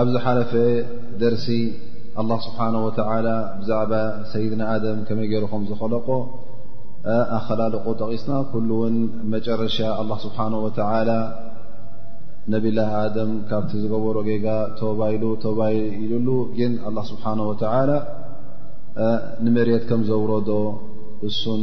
ኣብ ዝሓለፈ ደርሲ ኣላ ስብሓን ወተላ ብዛዕባ ሰይድና ኣደም ከመይ ገይሩ ከም ዝኸለቆ ኣኸላልቆ ጠቒስና ኩሉ እውን መጨረሻ ኣላ ስብሓን ወተላ ነብላ ኣደም ካብቲ ዝገበሮ ጌጋ ተባይሉ ተባይ ኢሉሉ ግን ኣላ ስብሓን ወተላ ንመሬት ከም ዘውረዶ እሱን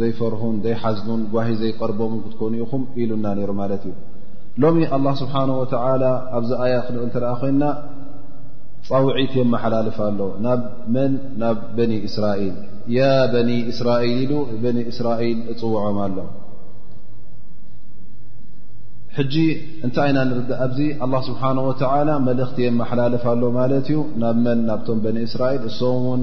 ዘይፈርሁን ዘይሓዝኑን ጓሂ ዘይቀርቦም ክትኮኑ ኢኹም ኢሉና ነይሩ ማለት እዩ ሎሚ ኣላ ስብሓን ወተላ ኣብዚ ኣያ ክንርኢ እንተኣ ኮይና ፃውዒት የመሓላልፍ ኣሎ ናብ መን ናብ በኒ እስራኤል ያ በኒ እስራኤል ኢሉ በኒ እስራኤል እፅውዖም ኣሎ ሕጂ እንታይ ኢና ንርዳእ ኣብዚ ኣላ ስብሓን ወተላ መልእኽቲ የመሓላልፍ ኣሎ ማለት እዩ ናብ መን ናብቶም በኒ እስራኤል እሶም ውን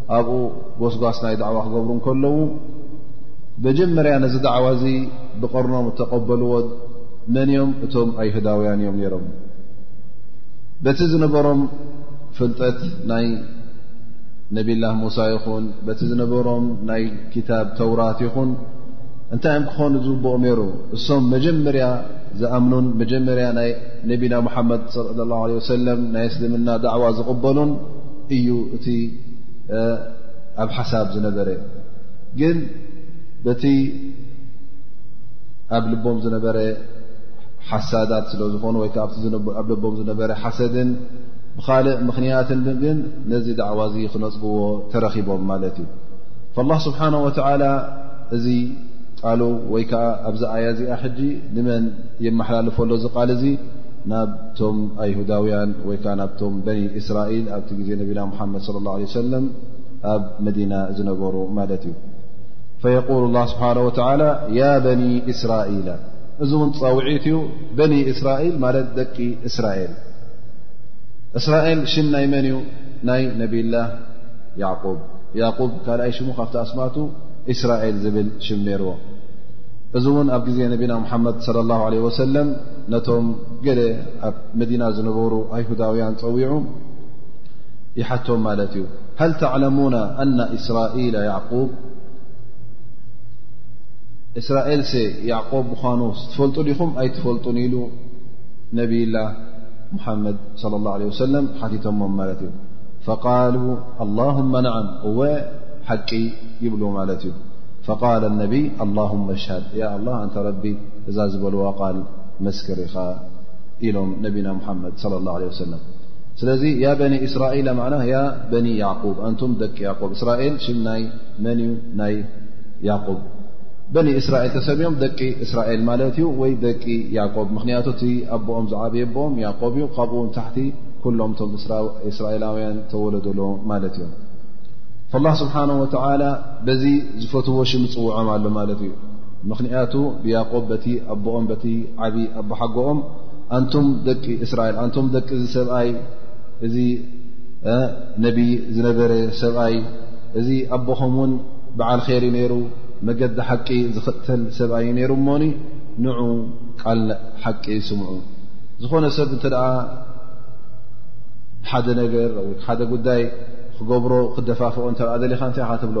ኣብኡ ጎስጓስ ናይ ዳዕዋ ክገብሩ ከለዉ መጀመርያ ነዚ ዳዕዋ እዚ ብቐርኖም እተቐበልዎ መን እዮም እቶም ኣይሁዳውያን እዮም ነይሮም በቲ ዝነበሮም ፍልጠት ናይ ነብላ ሙሳ ይኹን በቲ ዝነበሮም ናይ ክታብ ተውራት ይኹን እንታይ እዮም ክኾኑ ዝብኦ ነይሩ እሶም መጀመርያ ዝኣምኑን መጀመርያ ናይ ነቢና ሙሓመድ ለ ላ ለ ወሰለም ናይ እስልምና ዳዕዋ ዝቕበሉን እዩ እቲ ኣብ ሓሳብ ዝነበረ ግን በቲ ኣብ ልቦም ዝነበረ ሓሳዳት ስለ ዝኾኑ ወይ ከኣ ኣብ ልቦም ዝነበረ ሓሰድን ብካልእ ምኽንያትን ግን ነዚ ዳዕዋ እዚ ክነፅግዎ ተረኺቦም ማለት እዩ ላ ስብሓን ወተላ እዚ ቃሉ ወይ ከዓ ኣብዚ ኣያ እዚኣ ሕጂ ንመን የመሓላልፎ ሎ እዚ ቃል እዚ ናብቶም ኣይሁዳውያን ወይ ከዓ ናብቶም በኒ እስራኤል ኣብቲ ግዜ ነቢና ሙሓመድ ለ ላ ለ ሰለም ኣብ መዲና ዝነበሩ ማለት እዩ ፈየቁል ላ ስብሓን ወተላ ያ በኒ እስራኤል እዚ እውን ፃውዒት እዩ በኒ እስራኤል ማለት ደቂ እስራኤል እስራኤል ሽም ናይ መን እዩ ናይ ነብላ ያዕቁብ ያዕቁብ ካልኣይ ሽሙ ካብቲ ኣስማቱ እስራኤል ዝብል ሽም ነይርዎ እዚ እውን ኣብ ግዜ ነቢና ሙሓመድ ለ ላ ለ ወሰለም ነቶም ገለ ኣብ መዲና ዝነበሩ ኣይሁዳውያን ፀዊዑ ይሓቶም ማለት እዩ ሃል ተዕለሙና ኣና እስራኤል ያዕቁብ እስራኤልሰ ያዕቆብ ምዃኑ ትፈልጡ ዲኹም ኣይትፈልጡን ኢሉ ነብይላ ሙሓመድ ለ ላ ለ ወሰለም ሓቲቶሞም ማለት እዩ ፈቃሉ ኣላሁመ ናዓም እወ ሓቂ ይብሉ ማለት እዩ ፈቃል ነቢይ ኣላሁመ ሽሃድ ያ ኣላ ኣንተ ረቢ እዛ ዝበልዋ ቃል መስክር ኢኻ ኢሎም ነቢና ሙሓመድ ለ ላ ለ ወሰለም ስለዚ ያ በኒ እስራኤል ማዕና ያ በኒ ያዕቁብ ኣንቱም ደቂ ያዕቆብ እስራኤል ሽም ናይ መን እዩ ናይ ያዕቁብ በኒ እስራኤል ተሰሚዮም ደቂ እስራኤል ማለት እዩ ወይ ደቂ ያዕቆብ ምክንያቱ እቲ ኣቦኦም ዝዓበየ ኣቦኦም ያዕቆብ እዩ ካብኡ ን ታሕቲ ኩሎም እቶም እስራኤላውያን ተወለደሎ ማለት እዮም ላ ስብሓን ወተላ በዚ ዝፈትዎ ሽም ፅውዖም ኣሎ ማለት እዩ ምኽንያቱ ብያቆብ በቲ ኣቦኦም በቲ ዓብ ኣቦሓጎኦም ኣንቱም ደቂ እስራኤል ኣንቱም ደቂ እዚ ሰብኣይ እዚ ነቢይ ዝነበረ ሰብኣይ እዚ ኣቦኹም እውን በዓል ኼር እዩ ነይሩ መገዲ ሓቂ ዝኽተል ሰብኣይ እዩ ነይሩ እሞኒ ንዑ ቃል ሓቂ ስምዑ ዝኾነ ሰብ እንተ ደኣ ሓደ ነገር ሓደ ጉዳይ ክገብሮ ክደፋፍኦ እንተ ደሊኻ እንታይ ካ ትብሎ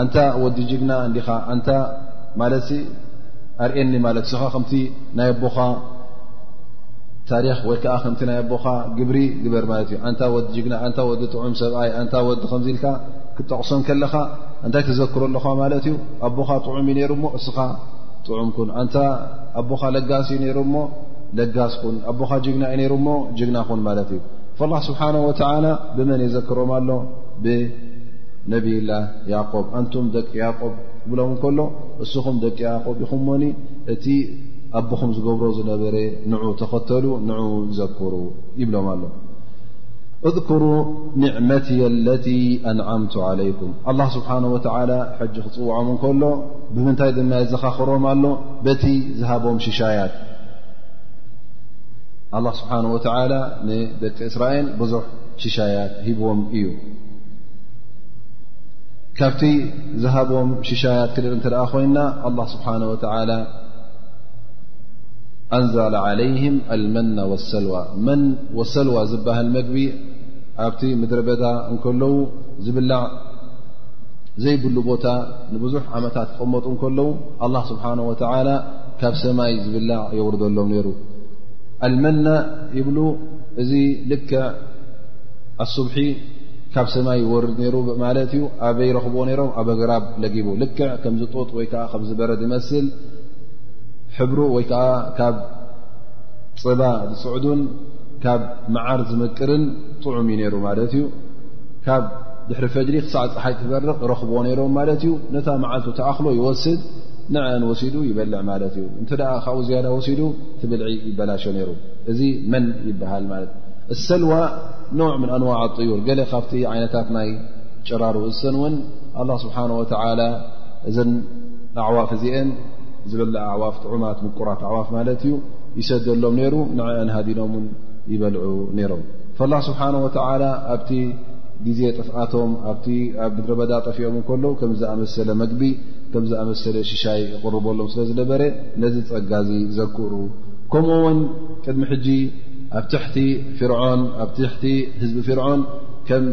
ኣንታ ወዲ ጅግና እንዲኻ ኣንታ ማለት ኣርእየኒ ማለት ስኻ ከምቲ ናይ ኣቦኻ ታሪክ ወይ ከዓ ከምቲ ናይ ኣቦኻ ግብሪ ግበር ማለት እዩ ኣንታ ወዲ ጅግና ኣንታ ወዲ ጥዑም ሰብኣይ ኣንታ ወዲ ከምዚ ኢልካ ክጠቕሶን ከለኻ እንታይ ተዘክሮ ኣለኻ ማለት እዩ ኣቦኻ ጥዑም እዩ ነሩ እሞ እስኻ ጥዑም ኩን ኣንታ ኣቦኻ ለጋስ እዩ ነሩ እሞ ለጋስ ኩን ኣቦኻ ጅግና እዩ ነሩ እሞ ጅግና ኹን ማለት እዩ ላ ስብሓን ወተላ ብመን የዘክሮም ኣሎ ነብላ ያቆብ ኣንቱም ደቂ ያቆብ ክብሎም ከሎ እስኹም ደቂ ያቆብ ኢኹም ሞኒ እቲ ኣቦኹም ዝገብሮ ዝነበረ ንዑ ተኸተሉ ን ዘክሩ ይብሎም ኣሎ እذኩሩ ኒዕመት ለቲ ኣንዓምቱ ዓለይኩም ኣላ ስብሓን ወተላ ሕጂ ክፅውዖም እንከሎ ብምንታይ ድማ የዘኻኽሮም ኣሎ በቲ ዝሃቦም ሽሻያት ኣላ ስብሓን ወተላ ንደቂ እስራኤል ብዙሕ ሽሻያት ሂብዎም እዩ ካብቲ ዝሃቦም ሽሻያት ክድር እተ ኮይና ላ ስብሓን ወላ ኣንዘላ ዓለይህም ኣልመና ወሰልዋ መን ወሰልዋ ዝበሃል መግቢ ኣብቲ ምድረ በዳ እንከለዉ ዝብላዕ ዘይብሉ ቦታ ንብዙሕ ዓመታት ክቕመጡ እንከለዉ ኣላ ስብሓን ወተላ ካብ ሰማይ ዝብላዕ የውርደሎም ነይሩ ኣልመና ይብሉ እዚ ልክዕ ኣሱብሒ ካብ ሰማይ ይወርድ ነይሩ ማለት እዩ ኣበይ ረኽብዎ ነይሮም ኣብ ኣግራብ ለጊቡ ልክዕ ከምዚ ጡጥ ወይ ከዓ ከምዚ በረድ ይመስል ሕብሩ ወይ ከዓ ካብ ፅባ ዝፅዕዱን ካብ መዓር ዝምቅርን ጥዑም እዩ ነይሩ ማለት እዩ ካብ ድሕሪ ፈጅሪ ክሳዕ ፀሓይ ትበርቕ ረኽብዎ ነይሮም ማለት እዩ ነታ መዓልቱ ተኣኽሎ ይወስድ ንዐን ወሲዱ ይበልዕ ማለት እዩ እንተ ካብኡ ዝያዳ ወሲዱ ትብልዒ ይበላሾ ነይሩ እዚ መን ይበሃል ማለት እዩ ሰልዋ ኖዕ ምን ኣንዋዕ ጥዩር ገለ ካብቲ ዓይነታት ናይ ጭራሩ እሰን እውን ኣላ ስብሓን ወተላ እዘን ኣዕዋፍ እዚአን ዝበላ ኣዕዋፍ ጥዑማት ምቁራት ኣዕዋፍ ማለት እዩ ይሰደሎም ነይሩ ንዕአን ሃዲኖም ን ይበልዑ ነይሮም ላ ስብሓን ወተላ ኣብቲ ግዜ ጥፍኣቶም ኣብቲ ኣብ ምድረበዳ ጠፊኦም እከሎ ከም ዝኣመሰለ መግቢ ከም ዝኣመሰለ ሽሻይ ይቕርበሎም ስለ ዝነበረ ነዚ ፀጋ እዚ ዘክእሩ ከምኡ ውን ቅድሚ ሕጂ ኣብ ትሕቲ ፍርዖን ኣብ ትሕቲ ህዝቢ ፍርዖን ከም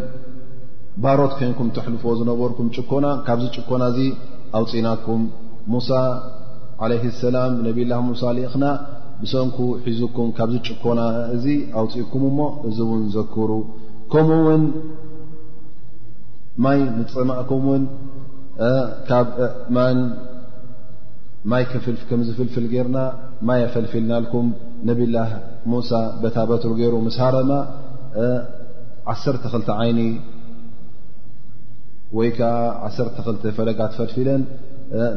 ባሮት ኮንኩም ተሕልፎ ዝነበርኩም ጭኮና ካብዚ ጭኮና እዚ ኣውፅናኩም ሙሳ ዓለይ ሰላም ነብላ ሙሳ ልእኽና ብሰንኩ ሒዙኩም ካብዚ ጭኮና እዚ ኣውፅእኩም እሞ እዚ እውን ዘክሩ ከምኡ ውን ማይ ምፅማእኩም ውን ካብ ማን ማይ ከም ዝፍልፍል ገርና ማይ ኣፈልፊልናልኩም ነብላህ ሙሳ በታ በትሩ ገይሩ ምስ ሃረማ ዓሰርተ ክልተ ዓይኒ ወይ ከዓ ዓሰርተ ክልተ ፈለጋት ፈድፊለን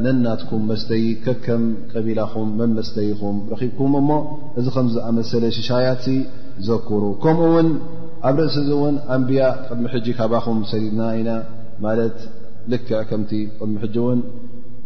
ነናትኩም መስተይ ከከም ቀቢላኹም መን መስተይኹም ረኺብኩም እሞ እዚ ከም ዝኣመሰለ ሽሻያት ዘኩሩ ከምኡ ውን ኣብ ርእሲ እዚ እውን ኣንብያ ቅድሚ ሕጂ ካባኹም ሰዲድና ኢና ማለት ልክዕ ከምቲ ቅድሚ ሕጂ እውን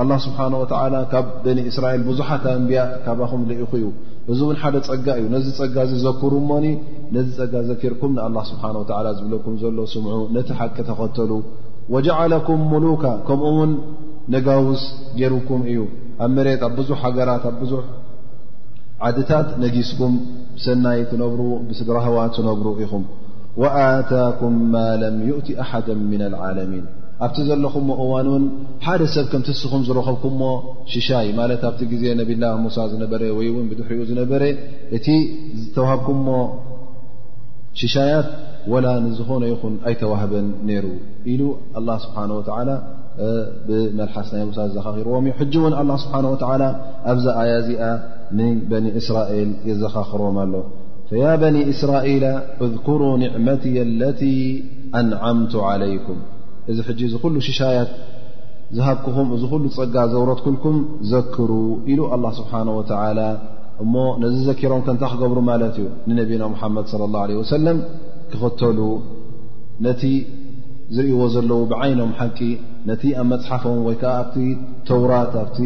ኣላ ስብሓን ወተዓላ ካብ በኒ እስራኤል ብዙሓት ኣንብያ ካባኹም ልኢኹ እዩ እዚ እውን ሓደ ፀጋ እዩ ነዚ ፀጋ እዚ ዘክሩ እሞኒ ነዚ ፀጋ ዘኪርኩም ንኣላ ስብሓን ወተላ ዝብለኩም ዘሎ ስምዑ ነቲ ሓቂ ተኸተሉ ወጀዓለኩም ሙሉካ ከምኡ እውን ነጋውስ ገይሩኩም እዩ ኣብ መሬት ኣብ ብዙሕ ሃገራት ኣብ ብዙሕ ዓድታት ነጊስኩም ብሰናይ ትነብሩ ብስድራህዋ ትነብሩ ኢኹም ወኣታኩም ማ ለም ዩእቲ ኣሓደ ምና ልዓለሚን ኣብቲ ዘለኹሞ እዋን እውን ሓደ ሰብ ከምቲ ንስኹም ዝረኸብኩሞ ሽሻይ ማለት ኣብቲ ግዜ ነብላ ሙሳ ዝነበረ ወይ እውን ብድሕሪኡ ዝነበረ እቲ ዝተዋህብኩሞ ሽሻያት ወላ ንዝኾነ ይኹን ኣይተዋህበን ነይሩ ኢሉ ኣላ ስብሓን ወተዓላ ብመልሓስ ናይ ሙሳ ዘኻኺርዎም እዩ ሕጂ እውን ኣላ ስብሓን ወተዓላ ኣብዛ ኣያ እዚኣ ንበኒ እስራኤል የዘኻኽርዎም ኣሎ ፈያ በኒ እስራኤላ እዝኩሩ ኒዕመትየ ለቲ ኣንዓምቱ ዓለይኩም እዚ ሕጂ እዚ ኩሉ ሽሻያት ዝሃብክኹም እዚ ኩሉ ጸጋ ዘውረትኩልኩም ዘክሩ ኢሉ ኣላ ስብሓን ወተላ እሞ ነዚ ዘኪሮም ከንታ ክገብሩ ማለት እዩ ንነቢና ሙሓመድ ለ ላ ለ ወሰለም ክኽተሉ ነቲ ዝርእይዎ ዘለዉ ብዓይኖም ሓቂ ነቲ ኣብ መፅሓፎም ወይ ከዓ ኣብቲ ተውራት ኣብቲ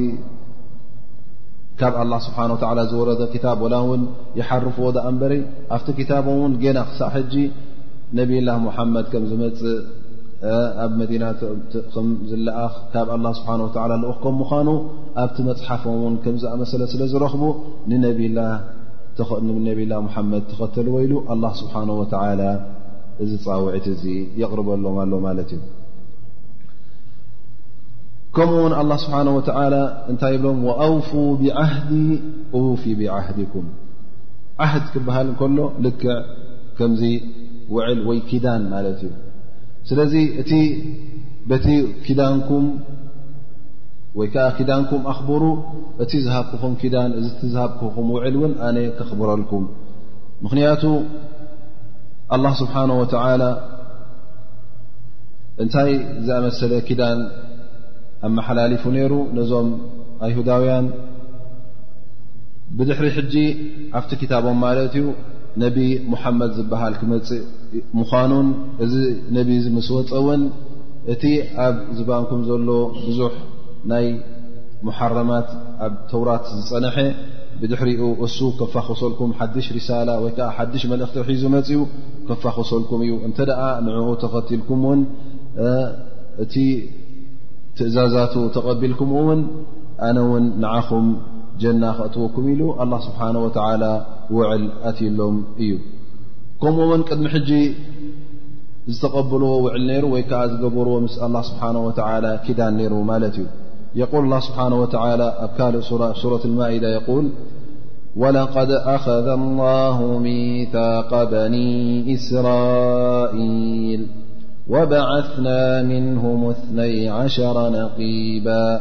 ካብ ኣላ ስብሓን ወተላ ዝወረደ ክታብ ወላ እውን ይሓርፍዎ ዳኣ እንበሪ ኣብቲ ክታቦም እውን ገና ክሳዕ ሕጂ ነብይላህ ሙሓመድ ከም ዝመፅእ ኣብ መዲና ከም ዝለኣኽ ካብ ኣላ ስብሓን ወላ ልኡኽ ከም ምዃኑ ኣብቲ መፅሓፎም እውን ከምዝኣመሰለ ስለ ዝረኽቡ ንነብላ ሙሓመድ ተኸተልዎ ኢሉ ኣላ ስብሓን ወላ እዚ ፃውዒት እዚ የቕርበሎም ኣሎ ማለት እዩ ከምኡ ውን ኣላ ስብሓን ወላ እንታይ ይብሎም ኣውፉ ብዓህዲ ዉፊ ብዓህድኩም ዓህድ ክበሃል እንከሎ ልክዕ ከምዚ ውዕል ወይ ኪዳን ማለት እዩ ስለዚ እቲ በቲ ኪዳንኩም ወይ ከዓ ኪዳንኩም ኣኽብሩ እቲ ዝሃብክኹም ኪዳን እዚ ዝሃብክኹም ውዕል እውን ኣነ ከኽብረልኩም ምኽንያቱ ኣላህ ስብሓን ወተዓላ እንታይ ዝኣመሰለ ኪዳን ኣመሓላሊፉ ነይሩ ነዞም ኣይሁዳውያን ብድሕሪ ሕጂ ኣብቲ ክታቦም ማለት እዩ ነቢ ሙሓመድ ዝበሃል ክመፅእ ምዃኑን እዚ ነቢ እዚ ምስ ወፀ እውን እቲ ኣብ ዝባንኩም ዘሎ ብዙሕ ናይ ሙሓረማት ኣብ ተውራት ዝፀነሐ ብድሕሪኡ እሱ ከፋኽሰልኩም ሓድሽ ሪሳላ ወይ ከዓ ሓድሽ መልእኽቲ ሒዙ መፅኡ ከፋኽሰልኩም እዩ እንተ ደኣ ንዕኡ ተኸትልኩም እውን እቲ ትእዛዛቱ ተቐቢልኩም እውን ኣነ እውን ንዓኹም ጀና ክእትወኩም ኢሉ ኣላ ስብሓን ወተዓላ وعل أتيلم እي كم ون قدم حج ዝتقبلዎ وعل نير وي كع ዝجبرዎ مس الله سبحانه وتعالى كዳن نر ملت ي يقول الله سبحانه وتعالى كق سورة المائدة يقول ولقد أخذ الله منثاق بني إسرائيل وبعثنا منهم اثني عشر نقيبا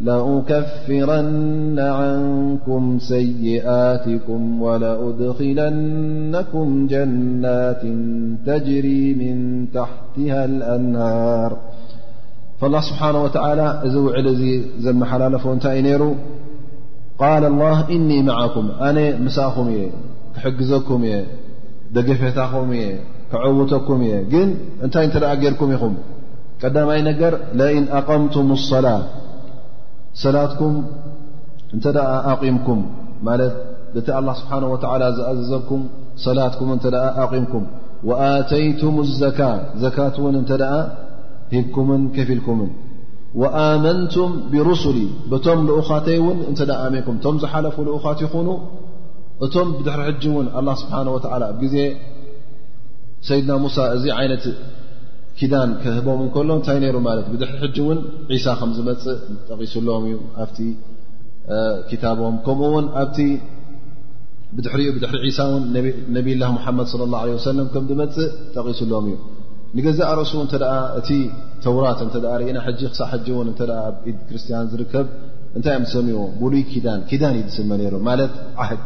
لأكፍرن عنكم سيئاتكم ولأدخلنكم جنات تجري من تحتها الأنهار فالله سبحانه وتعالى እዚ وዕل እዚ ዘمحላለف እنታይ ነر قال الله إني معكم أن مسኹم የ كحግዘኩم እየ دገفታኹم የ ክعውتكم የ ግن እنታይ እت ጌركم يኹم ቀዳማይ ነገር ለኢን ኣቐምቱም ሰላ ሰላትኩም እንተ ኣቒምኩም ማለት በቲ ኣላ ስብሓን ወተዓላ ዝኣዘዘኩም ሰላትኩም እንተ ኣቒምኩም ወኣተይቱም ዘካ ዘካት እውን እንተ ደኣ ሂብኩምን ከፍ ኢልኩምን ወኣመንቱም ብሩሱሊ በቶም ልኡኻተይ እውን እንተ ኣመንኩም እቶም ዝሓለፉ ልኡኻት ይኹኑ እቶም ብድሕሪ ሕጂ እውን ኣላ ስብሓን ወተዓላ ኣብ ግዜ ሰይድና ሙሳ እዚ ዓይነት ኪዳን ክህቦም እንከሎ እንታይ ነይሩ ማለት ብድሕሪ ሕጂ እውን ዒሳ ከም ዝመፅእ ጠቒሱሎም እዩ ኣብቲ ክታቦም ከምኡ ውን ኣብቲ ብድሕሪኡ ብድሕሪ ዒሳ እውን ነብላ ሙሓመድ ለ ላ ለ ወሰለም ከም ዝመፅእ ጠቒሱሎም እዩ ንገዛእ ርእሱ እተ እቲ ተውራት እተ ርእና ሕጂ ክሳዕ ሕጂ እውን እተ ኣብ ኢድ ክርስትያን ዝርከብ እንታይ እዮም ዝሰምዎ ብሉይ ኪዳን ኪዳን እዩ ዝስመ ነይሩ ማለት ዓህድ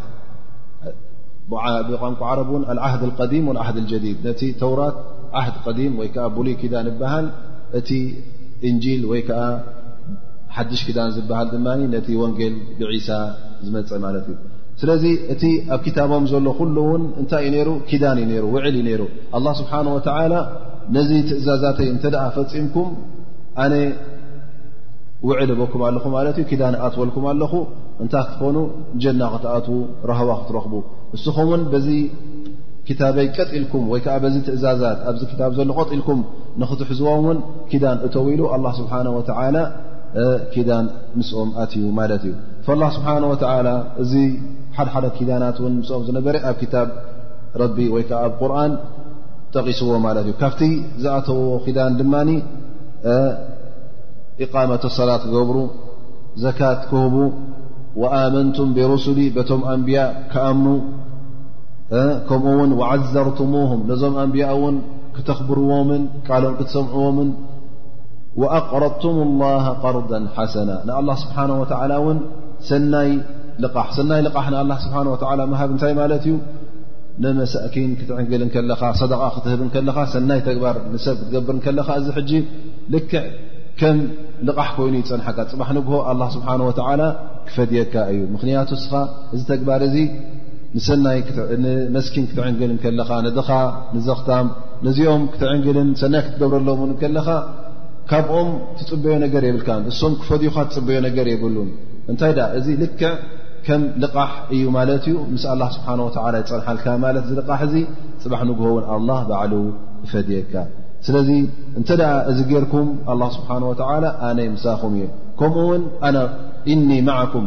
ብቋንቋ ዓረብ እውን ዓህድ ቀዲም ዓህድ ጀዲድ ነቲ ተውራት ዓህድ ቀዲም ወይ ከዓ ብሉይ ኪዳን ይበሃል እቲ እንጂል ወይ ከዓ ሓድሽ ኪዳን ዝበሃል ድማ ነቲ ወንጌል ብዒሳ ዝመፀ ማለት እዩ ስለዚ እቲ ኣብ ክታቦም ዘሎ ኩሉ እውን እንታይ እዩ ሩ ኪዳን እዩ ሩ ውዕል እዩ ነሩ ኣላ ስብሓን ወተላ ነዚ ትእዛዛተይ እንተ ደኣ ፈፂምኩም ኣነ ውዕል እበኩም ኣለኹ ማለት እዩ ኪዳን ኣትወልኩም ኣለኹ እንታይ ክትኾኑ ጀና ክትኣትዉ ረህዋ ክትረኽቡ ንስኹም ውን በዚ ክታበይ ቀጥ ኢልኩም ወይ ከዓ በዚ ትእዛዛት ኣብዚ ክታብ ዘሎ ቀጥ ኢልኩም ንኽትሕዝዎም ውን ኪዳን እተው ኢሉ ኣላ ስብሓን ወተላ ኪዳን ምስኦም ኣትዩ ማለት እዩ ላ ስብሓን ወተላ እዚ ሓደሓደ ኪዳናት ውን ምስኦም ዝነበረ ኣብ ክታብ ረቢ ወይ ከዓ ኣብ ቁርን ጠቂስዎ ማለት እዩ ካብቲ ዝኣተዎ ኪዳን ድማ ኢቃመት ሰላት ክገብሩ ዘካት ክህቡ ወኣመንቱም ብሩሱሊ በቶም ኣንብያ ክኣምኑ ከምኡ ውን ዓዘርትሙም ነዞም ኣንብያ እውን ክተኽብርዎምን ቃሎም ክትሰምዕዎምን ኣቅረድቱም ላ ርዳ ሓሰና ንኣላ ስብሓ ወላ ውን ሰናይ ልቓሕ ሰናይ ልቓሕ ንኣ ስብሓ ሃብ እንታይ ማለት እዩ ንመሳእኪን ክትዕንግል ከለኻ ሰደቃ ክትህብ ከለኻ ሰናይ ተግባር ንሰብ ክትገብር ከለኻ እዚ ሕጂ ልክዕ ከም ልቓሕ ኮይኑ ይፀንሓካ ፅባሕ ንግሆ ኣላ ስብሓ ወላ ክፈድየካ እዩ ምክንያቱ እስኻ እዚ ተግባር እዚ ንሰናይ ንመስኪን ክትዕንግል ከለኻ ንድኻ ንዘኽታም ነዚኦም ክትዕንግልን ሰናይ ክትገብረሎም ን ከለኻ ካብኦም ትፅበዮ ነገር የብልካ እሶም ክፈድዩካ ትፅበዮ ነገር የብሉን እንታይ ደ እዚ ልክዕ ከም ልቓሕ እዩ ማለት እዩ ምስ ኣላ ስብሓን ወላ ይፀንሓልካ ማለት ዚ ልቓሕ እዚ ፅባሕ ንግሆውን ኣላ ባዕሉ ይፈድየካ ስለዚ እንተ ደ እዚ ጌርኩም ኣላ ስብሓን ወላ ኣነ ምሳኹም እየ ከምኡ ውን ኣነ እኒ ማዓኩም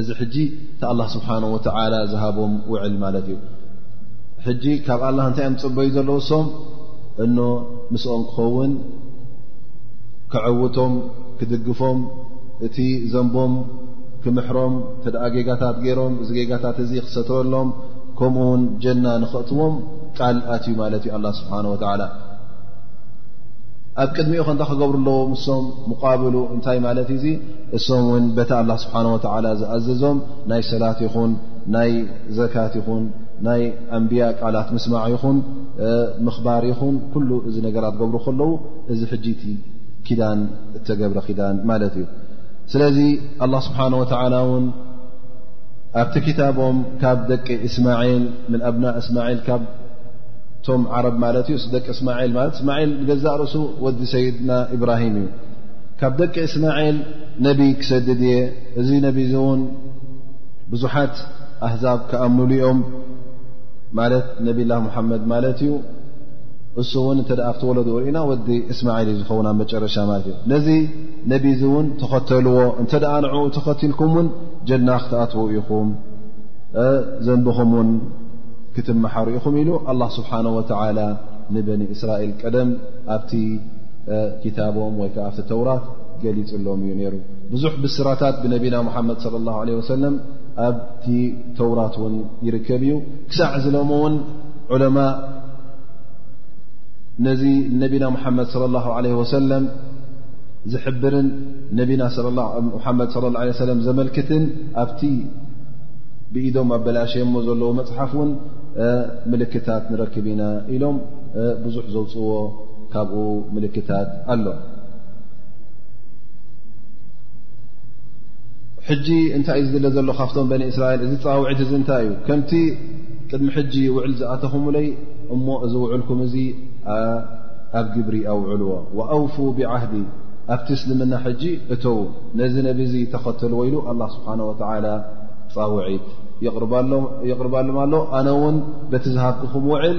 እዚ ሕጂ እቲ ኣላ ስብሓን ወተዓላ ዝሃቦም ውዕል ማለት እዩ ሕጂ ካብ ኣላ እንታይ እዮም ፅበዩ ዘለዉ ሶም እኖ ምስኦም ክኸውን ክዕውቶም ክድግፎም እቲ ዘንቦም ክምሕሮም ተደኣ ጌጋታት ገይሮም እዚ ጌጋታት እዚ ክሰትረሎም ከምኡ ውን ጀና ንኸእትዎም ቃል ኣትዩ ማለት እዩ ኣላ ስብሓን ወተዓላ ኣብ ቅድሚኡ ከንታ ክገብሩ ኣለዎ ምሶም ሙቃብሉ እንታይ ማለት እዩ እሶም ውን በቲ ኣላ ስብሓን ወተዓላ ዝኣዘዞም ናይ ሰላት ይኹን ናይ ዘካት ይኹን ናይ ኣንብያ ቃላት ምስማዕ ይኹን ምኽባር ይኹን ኩሉ እዚ ነገራት ገብሩ ከለዉ እዚ ሕጂ እቲ ኪዳን እተገብረ ኪዳን ማለት እዩ ስለዚ ኣላ ስብሓን ወተዓላ ውን ኣብቲ ክታቦም ካብ ደቂ እስማዒል ምን ኣብና እስማዒል ካብ እቶም ዓረብ ማለት እዩ ደቂ እስማዒል ማለት እስማዒል ንገዛእ ርእሱ ወዲ ሰይድና ኢብራሂም እዩ ካብ ደቂ እስማኤል ነቢ ክሰድድ እየ እዚ ነቢ እዚ እውን ብዙሓት ኣህዛብ ክኣምኑሉ እዮም ማለት ነብላ ሙሓመድ ማለት እዩ እሱ እውን እተ ኣብቲወለዶ ርኢና ወዲ እስማኤል እዩ ዝኸውን ኣብ መጨረሻ ማለት እዩ ነዚ ነቢ እዚ እውን ተኸተልዎ እንተ ደኣ ንዕኡ ተኸትልኩም እውን ጀና ክትኣትዉ ኢኹም ዘንብኹም እውን ክትመሓሩ ኢኹም ኢሉ ኣላ ስብሓን ወተዓላ ንበኒ እስራኤል ቀደም ኣብቲ ክታቦም ወይ ከዓ ኣብቲ ተውራት ገሊፅሎም እዩ ነይሩ ብዙሕ ብስራታት ብነቢና ሙሓመድ ለ ላ ለ ወሰለም ኣብቲ ተውራት እውን ይርከብ እዩ ክሳዕ ዝሎም እውን ዑለማ ነዚ ነቢና ሙሓመድ ለ ላ ለ ወሰለም ዝሕብርን ነቢና ሓመድ ለ ላ ለ ሰለም ዘመልክትን ኣብቲ ብኢዶም ኣበላሸየሞ ዘለዉ መፅሓፍ እውን ምልክታት ንረክብ ኢና ኢሎም ብዙሕ ዘውፅዎ ካብኡ ምልክታት ኣሎ ሕጂ እንታይ እዩ ዝድለ ዘሎ ካብቶም በኒ እስራኤል እዚ ፀዋውዒት እዚ እንታይ እዩ ከምቲ ቅድሚ ሕጂ ውዕል ዝኣተኹምለይ እሞ እዚ ውዕልኩም እዚ ኣብ ግብሪ ኣውዕልዎ ኣውፉ ብዓህዲ ኣብቲ እስልምና ሕጂ እተዉ ነዚ ነብ ዚ ተኸተልዎ ኢሉ ኣላ ስብሓን ወተላ ፀውዒት ይቕርባሎም ኣሎ ኣነ እውን በቲ ዝሃብኩኹም ውዕል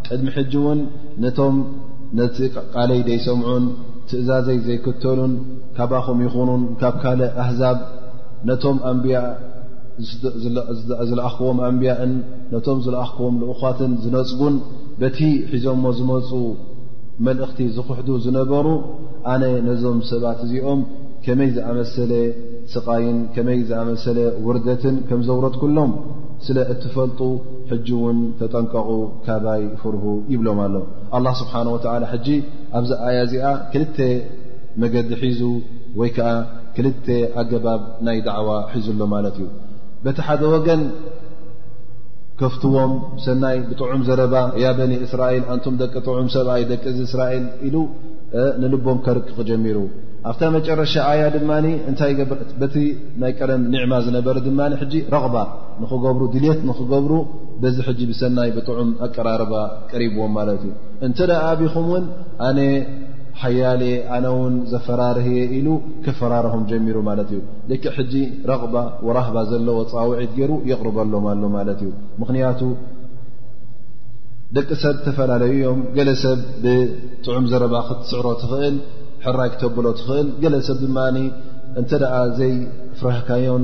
ቅድሚ ሕጂ እውን ነቶም ነቲ ቃለይ ዘይሰምዑን ትእዛዘይ ዘይክተሉን ካባኹም ይኹኑን ካብ ካልእ ኣህዛብ ነቶም ኣንብያ ዝለኣኽክዎም ኣንብያእን ነቶም ዝለኣኽክዎም ልኡኳትን ዝነፅጉን በቲ ሒዞሞ ዝመፁ መልእኽቲ ዝኽሕዱ ዝነበሩ ኣነ ነዞም ሰባት እዚኦም ከመይ ዝኣመሰለ ስቓይን ከመይ ዝኣመሰለ ውርደትን ከም ዘውረድኩሎም ስለ እትፈልጡ ሕጂ እውን ተጠንቀቑ ካባይ ፍርሁ ይብሎም ኣሎ ኣላ ስብሓን ወተላ ሕጂ ኣብዚ ኣያ እዚኣ ክልተ መገዲ ሒዙ ወይ ከዓ ክልተ ኣገባብ ናይ ዳዕዋ ሒዙ ኣሎ ማለት እዩ በቲ ሓደ ወገን ከፍትዎም ሰናይ ብጥዑም ዘረባ ያ በኒ እስራኤል ኣንቱም ደቂ ጥዑም ሰብኣይ ደቂ ዚ እስራኤል ኢሉ ንልቦም ከርቅቕ ጀሚሩ ኣብታ መጨረሻ ኣያ ድማ እንታይ በቲ ናይ ቀደም ኒዕማ ዝነበረ ድማ ሕጂ ረቕባ ንኽገብሩ ድልት ንኽገብሩ በዚ ሕጂ ብሰናይ ብጥዑም ኣቀራርባ ቀሪብዎም ማለት እዩ እንተ ኣቢኹም እውን ኣነ ሓያል እየ ኣነ ውን ዘፈራርህ እየ ኢሉ ከፈራርሆም ጀሚሩ ማለት እዩ ልክ ሕጂ ረቕባ ወራህባ ዘለዎ ፃውዒት ገይሩ የቕርበሎም ኣሎ ማለት እዩ ምኽንያቱ ደቂ ሰብ ዝተፈላለዩ እዮም ገለ ሰብ ብጥዑም ዘረባ ክትስዕሮ ትኽእል ሕራይ ክተብሎ ትኽእል ገለ ሰብ ድማ እንተ ደኣ ዘይፍራህካዮን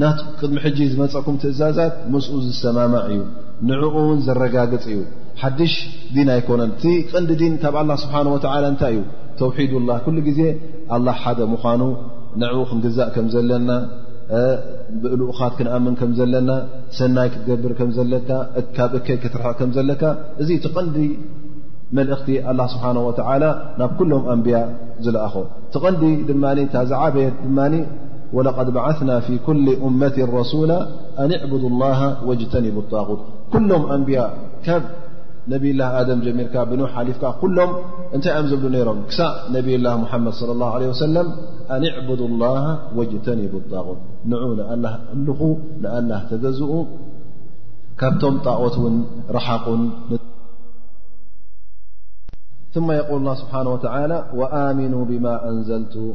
ናቱ ቅድሚ ሕጂ ዝመፀኩም ትእዛዛት ምስኡ ዝሰማማዕ እዩ ንዕኡ እውን ዘረጋግፅ እዩ ሓድሽ ዲን ኣይኮነን እቲ ቀንዲ ዲን ካብ ኣላ ስብሓን ወተላ እንታይ እዩ ተውሒዱ ላ ኩሉ ግዜ ኣላ ሓደ ምዃኑ ንዕኡ ክንግዛእ ከም ዘለና ብእልኡኻት ክንኣምን ከም ዘለና ሰናይ ክትገብር ከም ዘለካ ካብ እከይ ክትርሕቕ ከም ዘለካ እዚ እቲ ቐንዲ መልእኽቲ ኣላ ስብሓን ወተላ ናብ ኩሎም ኣንብያ ዝለኣኾ እቲ ቐንዲ ድማ እታ ዝዓበየት ድማ قድ بعثن في كل أመት رسول ن ابد الله واጅተنب الطغት ም نبي الله م جمر نح لف كلم نتይ م لو رم ك نب الله محمد صلى الله عليه وسلم أناعبد الله وجتن بطغ نع نأله أمل أله تز م طقت ن رحق ثم يقول الله سبحانه وتعالى وآمنوا بما أنزلت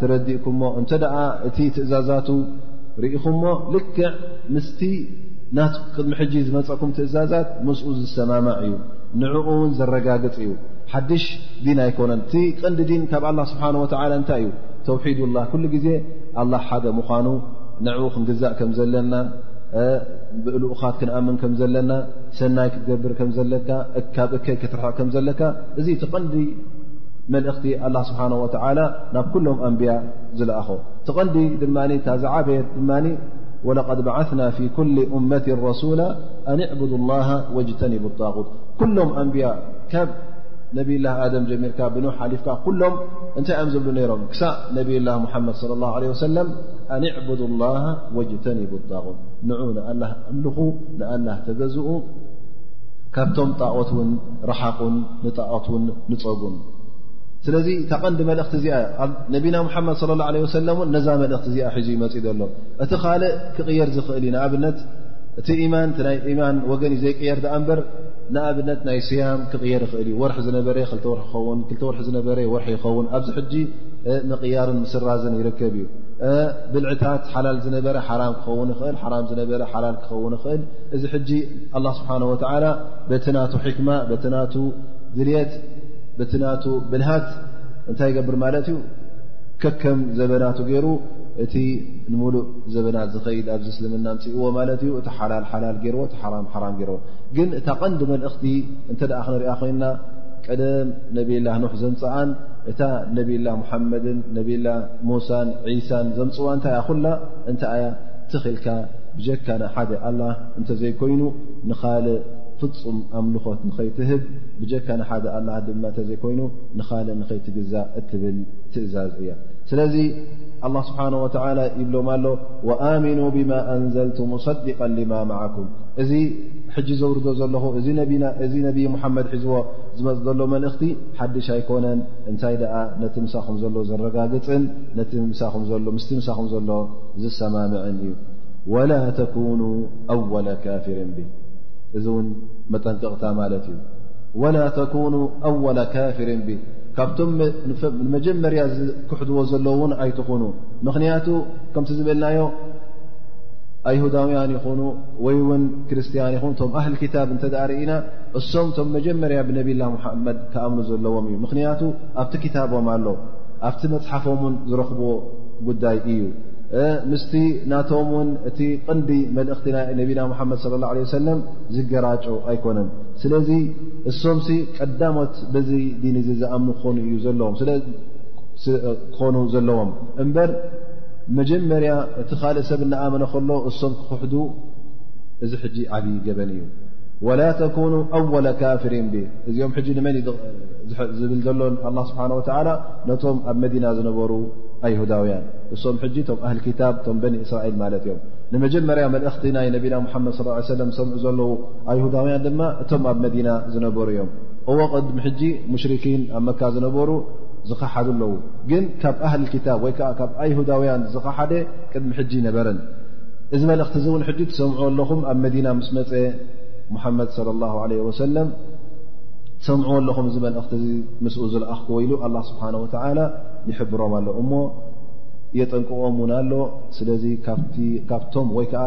ተረዲእኩሞ እንተ ደኣ እቲ ትእዛዛቱ ርኢኹሞ ልክዕ ምስቲ ናት ቅድሚ ሕጂ ዝመፀኩም ትእዛዛት ምስኡ ዝሰማማዕ እዩ ንዕኡ እውን ዘረጋግፅ እዩ ሓድሽ ዲን ኣይኮነን እቲ ቀንዲ ዲን ካብ ኣላ ስብሓን ወተላ እንታይ እዩ ተውሒዱ ላ ኩሉ ግዜ ኣላ ሓደ ምዃኑ ንዕኡ ክንግዛእ ከም ዘለና ብእልኡኻት ክንኣምን ከም ዘለና ሰናይ ክትገብር ከም ዘለካ ካብ እከይ ክትርሕቕ ከም ዘለካ እዚ እቲ ቀንዲ መልእኽቲ ኣላ ስብሓን ወተዓላ ናብ ኩሎም ኣንብያ ዝለኣኾ እቲ ቐንዲ ድማ እታ ዝዓበየት ድማ ወለቐድ በዓትና ፊ ኩል እመት ረሱላ ኣን ዕቡድ ላሃ ወጅተኒቡ ጣቁት ኩሎም ኣንብያ ካብ ነብይላ ኣደም ጀሚርካ ብኖሕ ሓሊፍካ ኩሎም እንታይ እዮም ዝብሉ ነይሮም ክሳዕ ነብይላ ሙሓመድ ለ ላ ለ ወሰለም ኣን ዕቡድ ላሃ ወጅተኒቡ ጣቁት ንዑ ንኣላ ኣምልኹ ንኣላ ተገዝኡ ካብቶም ጣኦት ውን ረሓቑን ንጣዖትን ንፀጉን ስለዚ እታ ቀንዲ መልእኽቲ እዚኣ ኣብ ነቢና ሙሓመድ ለ ላ ለ ሰለም እውን ነዛ መልእኽቲ እዚኣ ሒዙ ይመፅ ዘሎ እቲ ካልእ ክቕየር ዝኽእል እዩ ንኣብነት እቲ ኢማን እቲ ናይ ኢማን ወገን እዩ ዘይቅየር ድኣ እምበር ንኣብነት ናይ ስያም ክቕየር ይኽእል እዩ ወርሒ ዝነበረ ክልተ ወርሒ ይኸውን ክልተ ወርሒ ዝነበረ ወርሒ ይኸውን ኣብዚ ሕጂ ምቕያርን ምስራዝን ይርከብ እዩ ብልዕታት ሓላል ዝነበረ ሓራም ክኸውን ይኽእል ሓራም ዝነበረ ሓላል ክኸውን ይኽእል እዚ ሕጂ ኣላ ስብሓን ወተዓላ በቲ ናቱ ሕክማ በቲ ናቱ ድልት በቲ ናቱ ብልሃት እንታይ ይገብር ማለት እዩ ከከም ዘበናቱ ገይሩ እቲ ንሙሉእ ዘበናት ዝኸይድ ኣብዚ እስልምና ምፅእዎ ማለት እዩ እቲ ሓላል ሓላል ገርዎ እቲ ሓራም ሓራም ገርዎ ግን እታ ቐንዲ መልእኽቲ እንተ ደኣ ክንሪኣ ኮይንና ቀደም ነብላ ኖሕ ዘምፅኣን እታ ነብላ ሙሓመድን ነብላ ሙሳን ዒሳን ዘምፅዋ እንታይ እያ ኩላ እንታይ እያ ትኽልካ ብጀካ ንሓደ ኣላ እንተዘይኮይኑ ንኻልእ ፍጹም ኣምልኾት ንኸይትህብ ብጀካ ንሓደ ኣላ ድማ እተዘይኮይኑ ንኻልእ ንኸይትግዛእ እትብል ትእዛዝ እያ ስለዚ ኣላ ስብሓን ወተላ ይብሎም ኣሎ ወኣሚኑ ብማ ኣንዘልቱ ሙሰዲቃ ልማ ማዓኩም እዚ ሕጂ ዘውርዶ ዘለኹ እዚ ነና እዚ ነብይ ሙሓመድ ሒዝዎ ዝመፅ ዘሎ መልእኽቲ ሓድሽ ኣይኮነን እንታይ ደኣ ነቲ ምሳኹም ዘሎ ዘረጋግፅን ነቲ ምሳኹም ዘሎ ምስቲ ምሳኹም ዘሎ ዝሰማምዕን እዩ ወላ ተኩኑ ኣወለ ካፊር ብ እዚ እውን መጠንቀቕታ ማለት እዩ ወላ ተኩኑ ኣወለ ካፊር ብ ካብቶም ንመጀመርያ ዝክሕድዎ ዘለዉ ውን ኣይትኹኑ ምኽንያቱ ከምቲ ዝበልናዮ ኣይሁዳውያን ይኹኑ ወይ ውን ክርስትያን ይኹኑ እቶም ኣህል ክታብ እንተ ርእና እሶም እቶም መጀመርያ ብነብላ ሙሓመድ ክኣምኑ ዘለዎም እዩ ምኽንያቱ ኣብቲ ክታቦም ኣሎ ኣብቲ መፅሓፎም ውን ዝረኽብዎ ጉዳይ እዩ ምስቲ ናቶም ውን እቲ ቅንዲ መልእኽቲ ናይ ነቢና ሙሓመድ ለ ላ ለ ሰለም ዝገራጮ ኣይኮነን ስለዚ እሶም ሲ ቀዳሞት በዚ ዲን እዚ ዝኣምኑ ክኾኑ እዩ ዘለዎም ክኾኑ ዘለዎም እምበር መጀመርያ እቲ ካልእ ሰብ እናኣመነ ከሎ እሶም ክክሕዱ እዚ ሕጂ ዓብዪ ገበን እዩ ወላ ተኩኑ ኣወለ ካፍሪን ብ እዚኦም ሕጂ ንመን ዝብል ዘሎን ኣላ ስብሓን ወተዓላ ነቶም ኣብ መዲና ዝነበሩ ኣይሁዳውያን እሶም ሕጂ እቶም ኣህል ክታብ እቶም በኒ እስራኤል ማለት እዮም ንመጀመርያ መልእኽቲ ናይ ነቢና ሙሓመድ ስ ሰለም ዝሰምዑ ዘለዉ ኣይሁዳውያን ድማ እቶም ኣብ መዲና ዝነበሩ እዮም እዎ ቅድሚ ሕጂ ሙሽርኪን ኣብ መካ ዝነበሩ ዝኸሓዱ ኣለዉ ግን ካብ ኣህል ክታብ ወይ ከዓ ካብ ኣይሁዳውያን ዝኸሓደ ቅድሚ ሕጂ ነበረን እዚ መልእኽቲ እዚ እውን ሕጂ ትሰምዑ ኣለኹም ኣብ መዲና ምስ መፀ ሙሓመድ ለ ላ ለ ወሰለም ትሰምዑዎ ኣለኹም እዚ መልእኽቲ ምስኡ ዝለኣኽክዎ ኢሉ ኣላ ስብሓን ወተላ ይሕብሮም ኣሎ እሞ የጠንቅቆም ውን ኣሎ ስለዚ ካብቶም ወይ ከዓ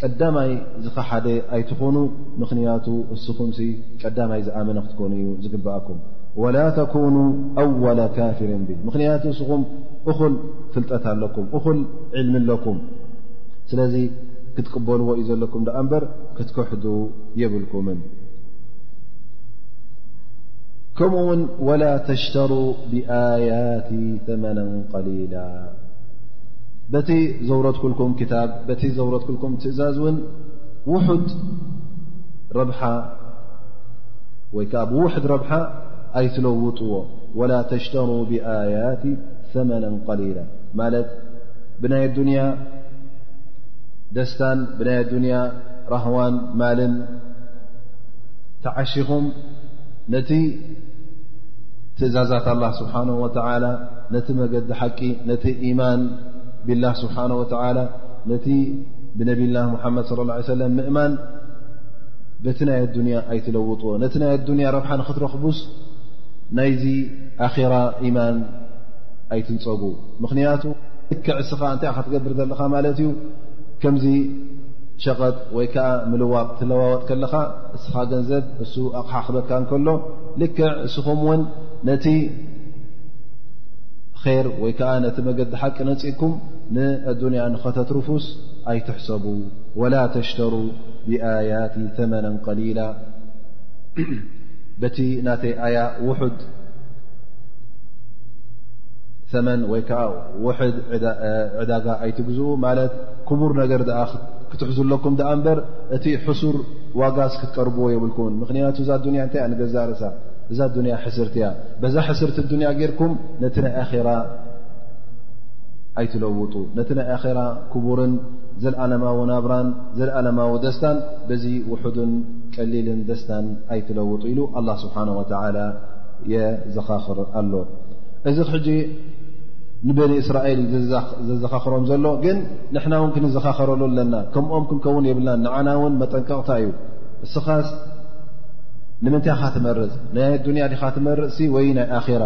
ቀዳማይ ዝኸሓደ ኣይትኾኑ ምኽንያቱ እስኹም ቀዳማይ ዝኣመነ ክትኮኑ እዩ ዝግብኣኩም ወላ ተኩኑ ኣወላ ካፍር ብ ምኽንያቱ እስኹም እኹል ፍልጠት ኣለኩም እኹል ዕልሚ ኣለኩም ስለዚ ክትቅበልዎ እዩ ዘለኩም ዳኣ እምበር ክትከሕዱ የብልኩምን كم ن ولا تشتروا بآيات ثمنا قليلا بت ورت كلكم ك ور لكم እزز ن وح ي بوحد رب أيتلوዎ ولا تشترا بآيات ثمنا قليلا ب ا دس ب ن رهوان مل تعشخم ነቲ ትእዛዛት ኣላ ስብሓን ወተላ ነቲ መገዲ ሓቂ ነቲ ኢማን ብላ ስብሓን ወተላ ነቲ ብነብላ ሙሓመድ ለ ላ ሰለም ምእማን በቲ ናይ ኣዱንያ ኣይትለውጥዎ ነቲ ናይ ኣዱንያ ረብሓ ንክትረኽቡስ ናይዚ ኣራ ኢማን ኣይትንፀጉ ምኽንያቱ ልክዕ እስኻ እንታይ ኢ ክትገብር ዘለኻ ማለት እዩ ከምዚ ሸቐጥ ወይ ከዓ ምልዋቕ ትለዋወጥ ከለኻ እስኻ ገንዘብ እሱ ኣቕሓ ክበካ እንከሎ ልክዕ እስኹም እውን ነቲ ር ወይ ከዓ ነቲ መገዲ ሓቂ ነፅእኩም ንኣዱንያ ንኸተትርፉስ ኣይትሕሰቡ ወላ ተሽተሩ ብኣያት ተመና ቀሊላ በቲ ናተይ ኣያ ውሑድ ተመን ወይ ከዓ ውሕድ ዕዳጋ ኣይትግዝኡ ማለት ክቡር ነገር ክትሕዙ ኣለኩም ዳኣ እምበር እቲ ሕሱር ዋጋስ ክትቀርብዎ የብልኩን ምኽንያቱ እዛ ዱንያ እንታይ እያ ንገዛ ርእሳ እዛ ዱንያ ሕስርቲ እያ በዛ ሕስርቲ ዱንያ ጌርኩም ነቲ ናይ ኣኼራ ኣይትለውጡ ነቲ ናይ ኣኼራ ክቡርን ዘለኣለማዊ ናብራን ዘለኣለማዊ ደስታን በዚ ውሑድን ቀሊልን ደስታን ኣይትለውጡ ኢሉ ኣላ ስብሓን ወተላ የዘኻኽር ኣሎ እዚ ሕጂ ንበኒ እስራኤል ዘዘኻኽሮም ዘሎ ግን ንሕና ውን ክንዘኻኸረሉ ኣለና ከምኦም ክንከውን የብልናን ንዓና ውን መጠንቀቕታ እዩ እስኻስ ንምንታይ ኻ ትመርፅ ናይ ኣዱንያ ዲኻ ትመርፅ ወይ ናይ ኣራ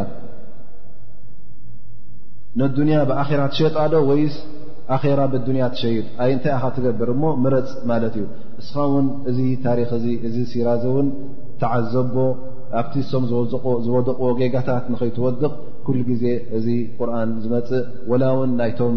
ንኣዱንያ ብኣራ ትሸጣዶ ወይስ ኣራ ብኣዱንያ ትሸይጥ ኣይ እንታይ ኢኻ ትገብር እሞ ምረፅ ማለት እዩ እስኻ ውን እዚ ታሪክ እዚ እዚ ሲራ እዚ እውን ተዓዘቦ ኣብቲ ሶም ዝወደቕዎ ጌጋታት ንኸይትወድቕ ኩሉ ግዜ እዚ ቁርን ዝመፅእ ወላ ውን ናይቶም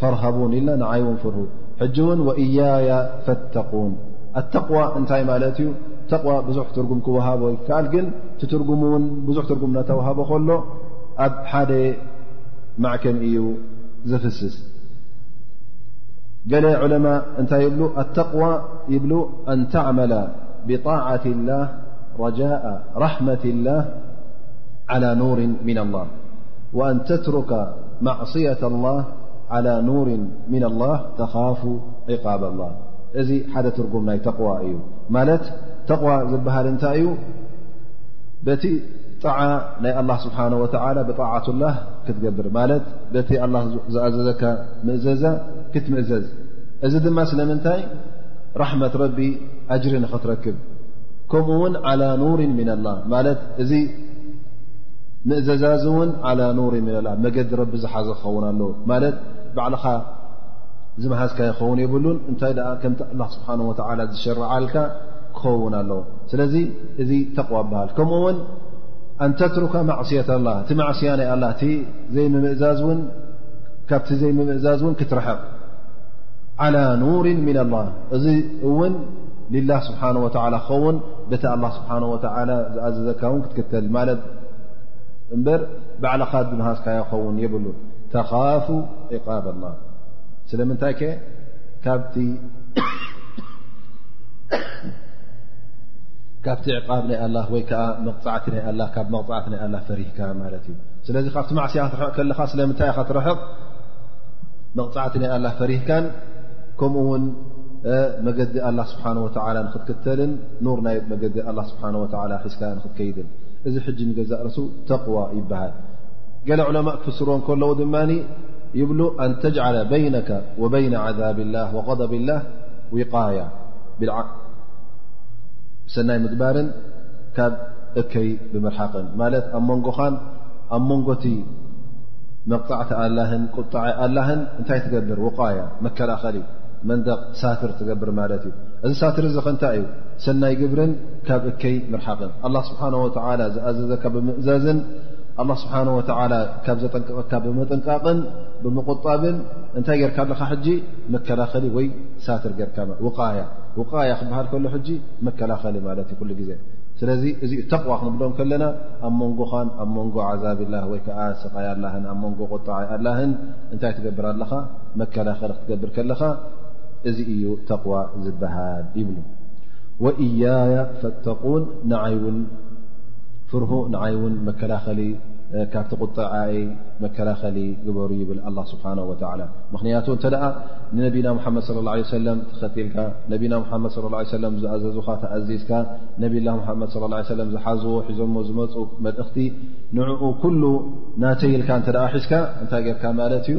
فرሃቡ ኢና ይوን ፍር حج ون وإياي فاتقون التقوى እنታي ت تقوى بዙح ترم كوهب يكل ن تترم بዙح ترمتوهب ل أب حد معكم እዩ زفسس جل علماء نታ يبل التقوى يبل أن تعمل بطاعة الله رجاء رحمة الله على نور من الله وأن تترك ማዕስየት ላህ ዓላ ኑር ምና ላህ ተኻፉ ዕቃብ ላህ እዚ ሓደ ትርጉም ናይ ተቕዋ እዩ ማለት ተቕዋ ዝበሃል እንታይ እዩ በቲ ጣዓ ናይ ኣላ ስብሓን ወተላ ብጣዓት ላህ ክትገብር ማለት በቲ ኣላ ዝኣዘዘካ ምእዘዛ ክትምእዘዝ እዚ ድማ ስለምንታይ ራሕመት ረቢ ኣጅሪ ንኽትረክብ ከምኡ ውን ዓላ ኑር ምና ላህ ማለት እዚ ምእዘዛዝ እውን ዓላ ኑር ሚለላ መገዲ ረቢ ዝሓዘ ክኸውን ኣለ ማለት ባዕልኻ ዝመሃዝካ ይኸውን የብሉን እንታይ ደኣ ከምቲ ኣላ ስብሓን ወተዓላ ዝሸርዓልካ ክኸውን ኣለዎ ስለዚ እዚ ተቕዋ በሃል ከምኡ ውን ኣንተትሩካ ማዕስየት ኣላ እቲ ማዕስያ ናይ ኣላ እቲ ዘይምምእዛዝ ውን ካብቲ ዘይምምእዛዝ እውን ክትርሕቕ ዓላ ኑር ሚና ላ እዚ እውን ልላ ስብሓን ወተላ ክኸውን በቲ ኣላ ስብሓን ወተላ ዝኣዘዘካ እውን ክትክተል ማለት እምበር ባዕልኻ ድምሃዝካ ይኸውን የብሉ ተኻፉ ዕቃብ ኣላ ስለምንታይ ከ ካብቲ ዕቃብ ናይ ኣላ ወይ ከዓ መቕፃዕቲ ናይ ኣላ ካብ መቕፃዕቲ ናይ ኣላ ፈሪህካ ማለት እዩ ስለዚ ካብቲ ማዕስያ ክትርሕቕ ከለኻ ስለምንታይ ኢ ትረሕቕ መቕፃዕቲ ናይ ኣላ ፈሪህካን ከምኡ ውን መገዲ ኣላ ስብሓን ወተላ ንክትክተልን ኑር ናይ መገዲ ኣላ ስብሓን ወላ ሒዝካ ንክትከይድን እዚ ሕጂ ንገዛእ ርሱ ተቕዋ ይበሃል ገለ ዕለማ ክፍስርዎ ከለዉ ድማ ይብሉ ኣን ተጅዓለ በይነካ ወበይነ ዓዛብ ላህ ወቀደብ ላህ ውቃያ ብሰናይ ምግባርን ካብ እከይ ብምርሓቕን ማለት ኣብ መንጎኻን ኣብ መንጎቲ መቕፃዕቲ ኣላህን ቁጣዐ ኣላህን እንታይ ትገብር ውቃያ መከላኸሊ መንደቕ ሳትር ትገብር ማለት እዩ እዚ ሳትር እዚ ከእንታይ እዩ ሰናይ ግብርን ካብ እከይ ምርሓቕን ኣላ ስብሓን ወተላ ዝኣዘዘካ ብምእዛዝን ኣላ ስብሓን ወተላ ካብ ዘጠንቀቐካ ብምጥንቃቕን ብምቁጣብን እንታይ ጌርካ ኣለካ ሕጂ መከላኸሊ ወይ ሳትር ጌርካ ውቃያ ውቃያ ክበሃል ከሎ ሕጂ መከላኸሊ ማለት እዩ ኩሉ ግዜ ስለዚ እዚ ዩ ተቕዋ ክንብሎም ከለና ኣብ መንጎኻን ኣብ መንጎ ዓዛብላ ወይ ከዓ ስቃይ ኣላህን ኣብ መንጎ ቆጣዓ ኣላህን እንታይ ትገብር ኣለኻ መከላኸሊ ክትገብር ከለኻ እዚ እዩ ተቕዋ ዝበሃል ይብሉ ወእያያ ፈተቁን ንዓይ ውን ፍርሁ ንዓይ ውን መከላኸሊ ካብቲ ቁጠዓኢ መከላኸሊ ግበሩ ይብል ኣላ ስብሓን ወላ ምኽንያቱ እንተ ደኣ ንነቢና ሓመድ ለ ላ ሰለም ተኸትልካ ነቢና ሓመድ ለ ላ ሰለም ዝኣዘዙኻ ተኣዚዝካ ነብላ ሓመድ ለ ላ ሰለም ዝሓዝዎ ሒዞሞ ዝመፁ መልእኽቲ ንኡ ኩሉ ናተይልካ እተ ሒዝካ እንታይ ጌርካ ማለት እዩ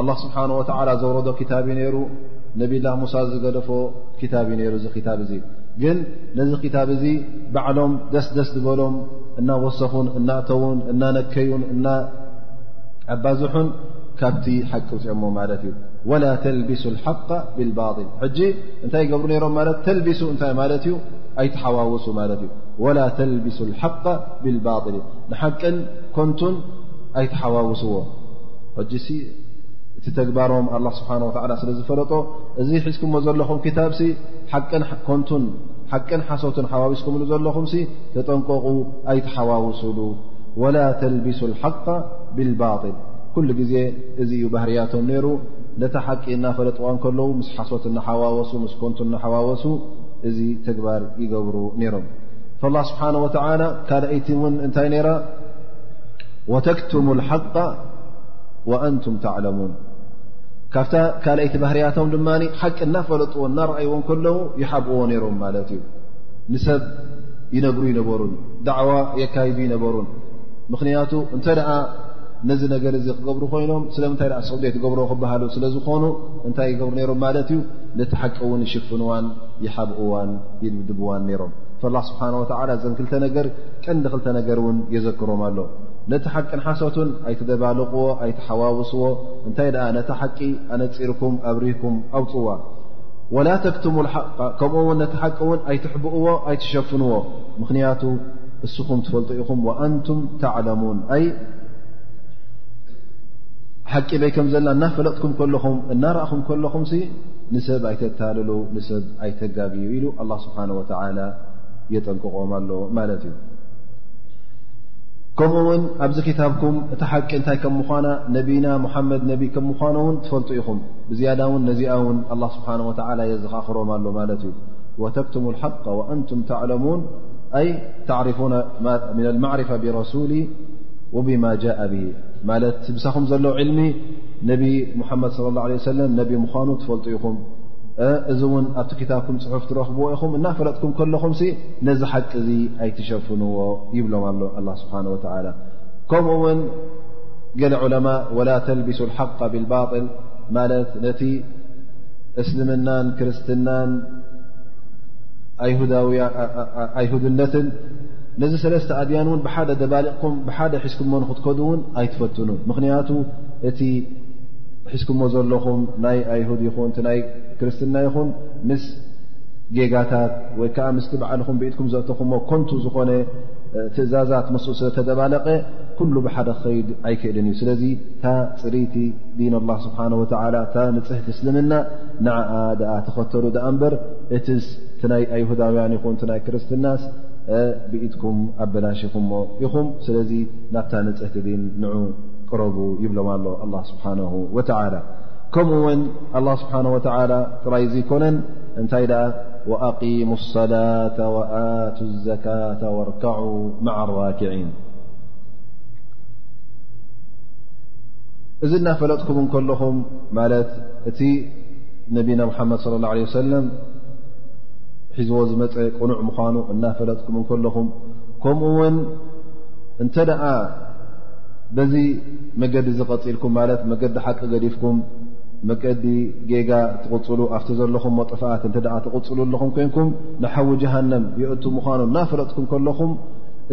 ኣላ ስብሓን ወተዓላ ዘውረዶ ክታብ እዩ ነይሩ ነብላ ሙሳ ዝገደፎ ክታብ እዩ ነይሩ እዚ ክታብ እዙ ግን ነዚ ክታብ እዙ ባዕሎም ደስ ደስ ዝበሎም እናወሰኹን እናእተውን እናነከዩን እናኣባዝሑን ካብቲ ሓቂ ውፅኦሞ ማለት እዩ ወላ ተልቢሱ ሓق ብልባطል ሕጂ እንታይ ይገብሩ ነይሮም ማለት ተልቢሱ እንታይ ማለት እዩ ኣይተሓዋውሱ ማለት እዩ ወላ ተልቢሱ ሓق ብልባطል ንሓቅን ኮንቱን ኣይተሓዋውስዎ ሕጂሲ እቲ ተግባሮም ኣላ ስብሓን ወላ ስለ ዝፈለጦ እዚ ሒዝኩሞ ዘለኹም ክታብሲ ሓቅን ኮንቱን ሓቅን ሓሶትን ሓዋዊስኩምሉ ዘለኹም ተጠንቀቑ ኣይትሓዋውሱሉ ወላ ተልቢሱ ልሓቃ ብልባጢል ኩሉ ግዜ እዚ እዩ ባህርያቶም ነይሩ ነታ ሓቂ እናፈለጥዋ ከለዉ ምስ ሓሶት እናሓዋወሱ ምስ ኮንቱ እናሓዋወሱ እዚ ተግባር ይገብሩ ነይሮም ላ ስብሓን ወላ ካልኣይቲ እውን እንታይ ነይራ ወተክትሙ ሓቃ ወኣንቱም ተዕለሙን ካብታ ካልኣይቲ ባህርያቶም ድማ ሓቂ እናፈለጥዎ እናረኣይዎን ከለዉ ይሓብእዎ ነይሮም ማለት እዩ ንሰብ ይነግሩ ይነበሩን ዳዕዋ የካይዱ ይነበሩን ምኽንያቱ እንተ ደኣ ነዚ ነገር እዚ ክገብሩ ኮይኖም ስለምንታይ ኣ ሰዑድየ ትገብሮ ክበሃሉ ስለ ዝኾኑ እንታይ ይገብሩ ነይሮም ማለት እዩ ነቲ ሓቂ እውን ይሽፍንዋን ይሓብእዋን ይድብድብዋን ነይሮም ላ ስብሓን ወላ ዘን ክልተ ነገር ቀንዲ ክልተ ነገር እውን የዘክሮም ኣሎ ነቲ ሓቅን ሓሶትን ኣይትደባልቕዎ ኣይትሓዋውስዎ እንታይ ደኣ ነታ ሓቂ ኣነፂርኩም ኣብሪህኩም ኣውፅዋ ወላ ተክትሙ ሓ ከምኡ ውን ነቲ ሓቂ እውን ኣይትሕብእዎ ኣይትሸፍንዎ ምኽንያቱ እስኹም ትፈልጡ ኢኹም ኣንቱም ተዕለሙን ኣይ ሓቂ በይ ከም ዘላ እናፈለጥኩም ከለኹም እናረእኹም ከለኹም ንሰብ ኣይተታልሉ ንሰብ ኣይተጋግዩ ኢሉ ኣላ ስብሓን ወተላ የጠንቅቆም ኣሎ ማለት እዩ ከምኡ ውን ኣብዚ ክታብኩም እቲ ሓቂ እንታይ ከም ምኳና ነብና ሙሓመድ ነቢ ከም ምኳኑ ውን ትፈልጡ ኢኹም ብዝያዳ ውን ነዚኣ ውን ኣላ ስብሓን ወተላ የዘኻኽሮም ኣሎ ማለት እዩ ወተክትሙ ሓق ኣንቱም ተዕለሙን ኣይ ተሪፉ ምን ልማዕርፋ ብረሱሊ ወብማ ጃእ ብ ማለት ብሳኹም ዘሎ ዕልሚ ነቢ ሙሓመድ ለ ላه ለ ሰለም ነቢ ምኳኑ ትፈልጡ ኢኹም እዚ እውን ኣብቲ ክታብኩም ፅሑፍ ትረኽብዎ ኢኹም እናፈለጥኩም ከለኹም ነዚ ሓቂ እዚ ኣይትሸፍንዎ ይብሎም ኣሎ ኣላ ስብሓን ወተላ ከምኡ እውን ገለ ዑለማ ወላ ተልቢሱ ሓቃ ብልባጥል ማለት ነቲ እስልምናን ክርስትናን ኣይሁድነትን ነዚ ሰለስተ ኣድያን እውን ብሓደ ደባሊቕኩም ብሓደ ሒዝኩሞ ንክትከዱ እውን ኣይትፈትኑ ምክንያቱ እቲ ሒዝኩሞ ዘለኹም ናይ ኣይሁድ ይኹን እቲ ናይ ክርስትና ይኹን ምስ ጌጋታት ወይ ከዓ ምስቲ በዓልኹም ብኢድኩም ዘእተኹሞ ኮንቱ ዝኾነ ትእዛዛት ምስ ስለተደባለቀ ኩሉ ብሓደ ክኸይድ ኣይክእልን እዩ ስለዚ እታ ፅሪይቲ ዲን ኣላ ስብሓን ወተላ እታ ንፅሕቲ እስልምና ንዓኣ ድኣ ተኸተሉ ድኣ እምበር እቲ እቲ ናይ ኣይሁዳውያን ይኹን እቲ ናይ ክርስትናስ ብኢድኩም ኣበላሽኹሞ ኢኹም ስለዚ ናብታ ንፅሕቲ ዲን ንዑ ቅረቡ ይብሎም ኣሎ ኣላ ስብሓን ወተላ ከምኡ ውን ኣላ ስብሓን ወተላ ጥራይ ዘይኮነን እንታይ ደኣ ወኣቂሙ ሰላተ ወኣቱ ዘካተ ወርከዑ ማዓ ራክዒን እዚ እናፈለጥኩም እንከለኹም ማለት እቲ ነቢና ሙሓመድ ስለ ላ ለ ወሰለም ሒዝዎ ዝመፀ ቅኑዕ ምዃኑ እናፈለጥኩም እንከለኹም ከምኡ ውን እንተ ደኣ በዚ መገዲ እዚ ቀፂልኩም ማለት መገዲ ሓቂ ገዲፍኩም መገዲ ጌጋ ትቕፅሉ ኣብቲ ዘለኹም ጥፍኣት እተ ትቕፅሉ ኣለኹም ኮንኩም ንሓዊ ጀሃንም የእቱ ምዃኑ እናፈለጥኩም ከለኹም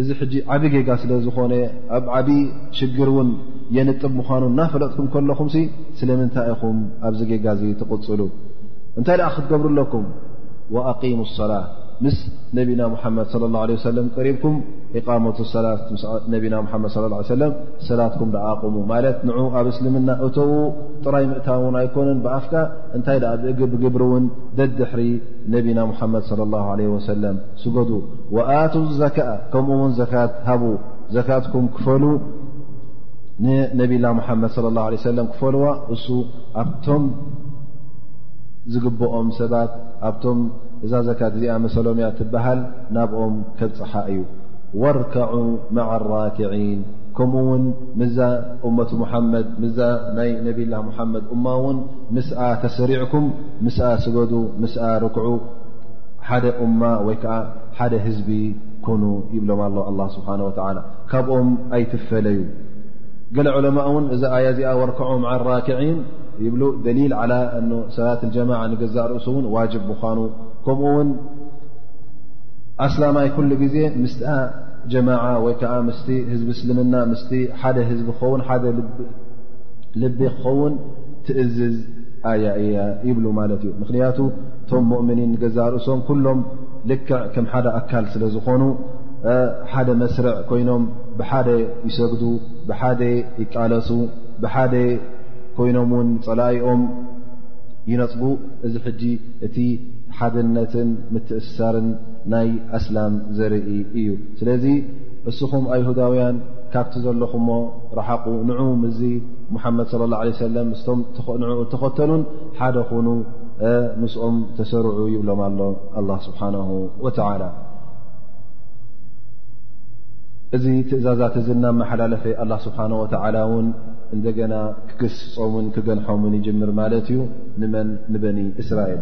እዚ ሕጂ ዓብዪ ጌጋ ስለ ዝኾነ ኣብ ዓብዪ ሽግር እውን የንጥብ ምዃኑ እናፈለጥኩም ከለኹም ስለምንታይ ኢኹም ኣብዚ ጌጋ እዚ ትቕፅሉ እንታይ ደኣ ክትገብሩ ኣለኩም ወኣቂሙ ሰላ ምስ ነቢና ሙሓመድ ለ ላ ለ ወሰለም ቀሪብኩም ኢቃመቱ ሰላት ምስ ነቢና ሓመድ صለ ه ሰለም ሰላትኩም ደኣ ኣቕሙ ማለት ንዑ ኣብ እስልምና እተዉ ጥራይ ምእታው ውን ኣይኮነን ብኣፍካ እንታይ ኣ ብግብሪ እውን ደድሕሪ ነቢና ሙሓመድ صለ ላ ለ ወሰለም ስገዱ ወኣቱ ዘካ ከምኡ ውን ዘካት ሃቡ ዘካትኩም ክፈሉ ንነብላ ሙሓመድ صለ ላه ለ ሰለም ክፈልዋ እሱ ኣብቶም ዝግብኦም ሰባት ኣብቶም እዛ ዘካት እዚኣ መሰሎም እያ ትበሃል ናብኦም ከብፅሓ እዩ ወርከዑ ማዓ ራክዒን ከምኡ ውን ምዛ እመት ሙሓመድ ምዛ ናይ ነብላ ሙሓመድ እማ እውን ምስኣ ተሰሪዕኩም ምስ ስገዱ ምስ ርክዑ ሓደ እማ ወይ ከዓ ሓደ ህዝቢ ኩኑ ይብሎም ኣሎ ኣላ ስብሓን ወተላ ካብኦም ኣይትፈለዩ ገለ ዑለማ እውን እዛ ኣያ እዚኣ ወርከዑ ማዓ ራክዒን ይብሉ ደሊል ዓላ እ ሰላት ጀማዓ ንገዛእ ርእሱ እውን ዋጅብ ምኳኑ ከምኡ ውን ኣስላማይ ኩሉ ግዜ ምስ ጀማዓ ወይ ከዓ ምስ ህዝቢ እስልምና ምስ ሓደ ህዝቢ ክኸውን ሓደ ልቢ ክኸውን ትእዝዝ ኣያ እያ ይብሉ ማለት እዩ ምክንያቱ እቶም ሙእምኒን ገዛ ርእሶም ኩሎም ልክዕ ከም ሓደ ኣካል ስለ ዝኾኑ ሓደ መስርዕ ኮይኖም ብሓደ ይሰግዱ ብሓደ ይቃለሱ ብሓደ ኮይኖም ውን ፀላኢኦም ይነፅጉ እዚ ሕጂ እቲ ሓድነትን ምትእስሳርን ናይ ኣስላም ዘርኢ እዩ ስለዚ እስኹም ኣይሁዳውያን ካብቲ ዘለኹሞ ረሓቑ ንዑ ምዚ ሙሓመድ صለ ላه ለ ሰለም ስም ንኡ እተኸተሉን ሓደ ኹኑ ምስኦም ተሰርዑ ይብሎም ኣሎ ኣላ ስብሓን ወተላ እዚ ትእዛዛት እዚ ና መሓላለፈ ኣላ ስብሓን ወተላ እውን እንደገና ክግስፆምን ክገንሖምን ይጅምር ማለት እዩ ንመን ንበኒ እስራኤል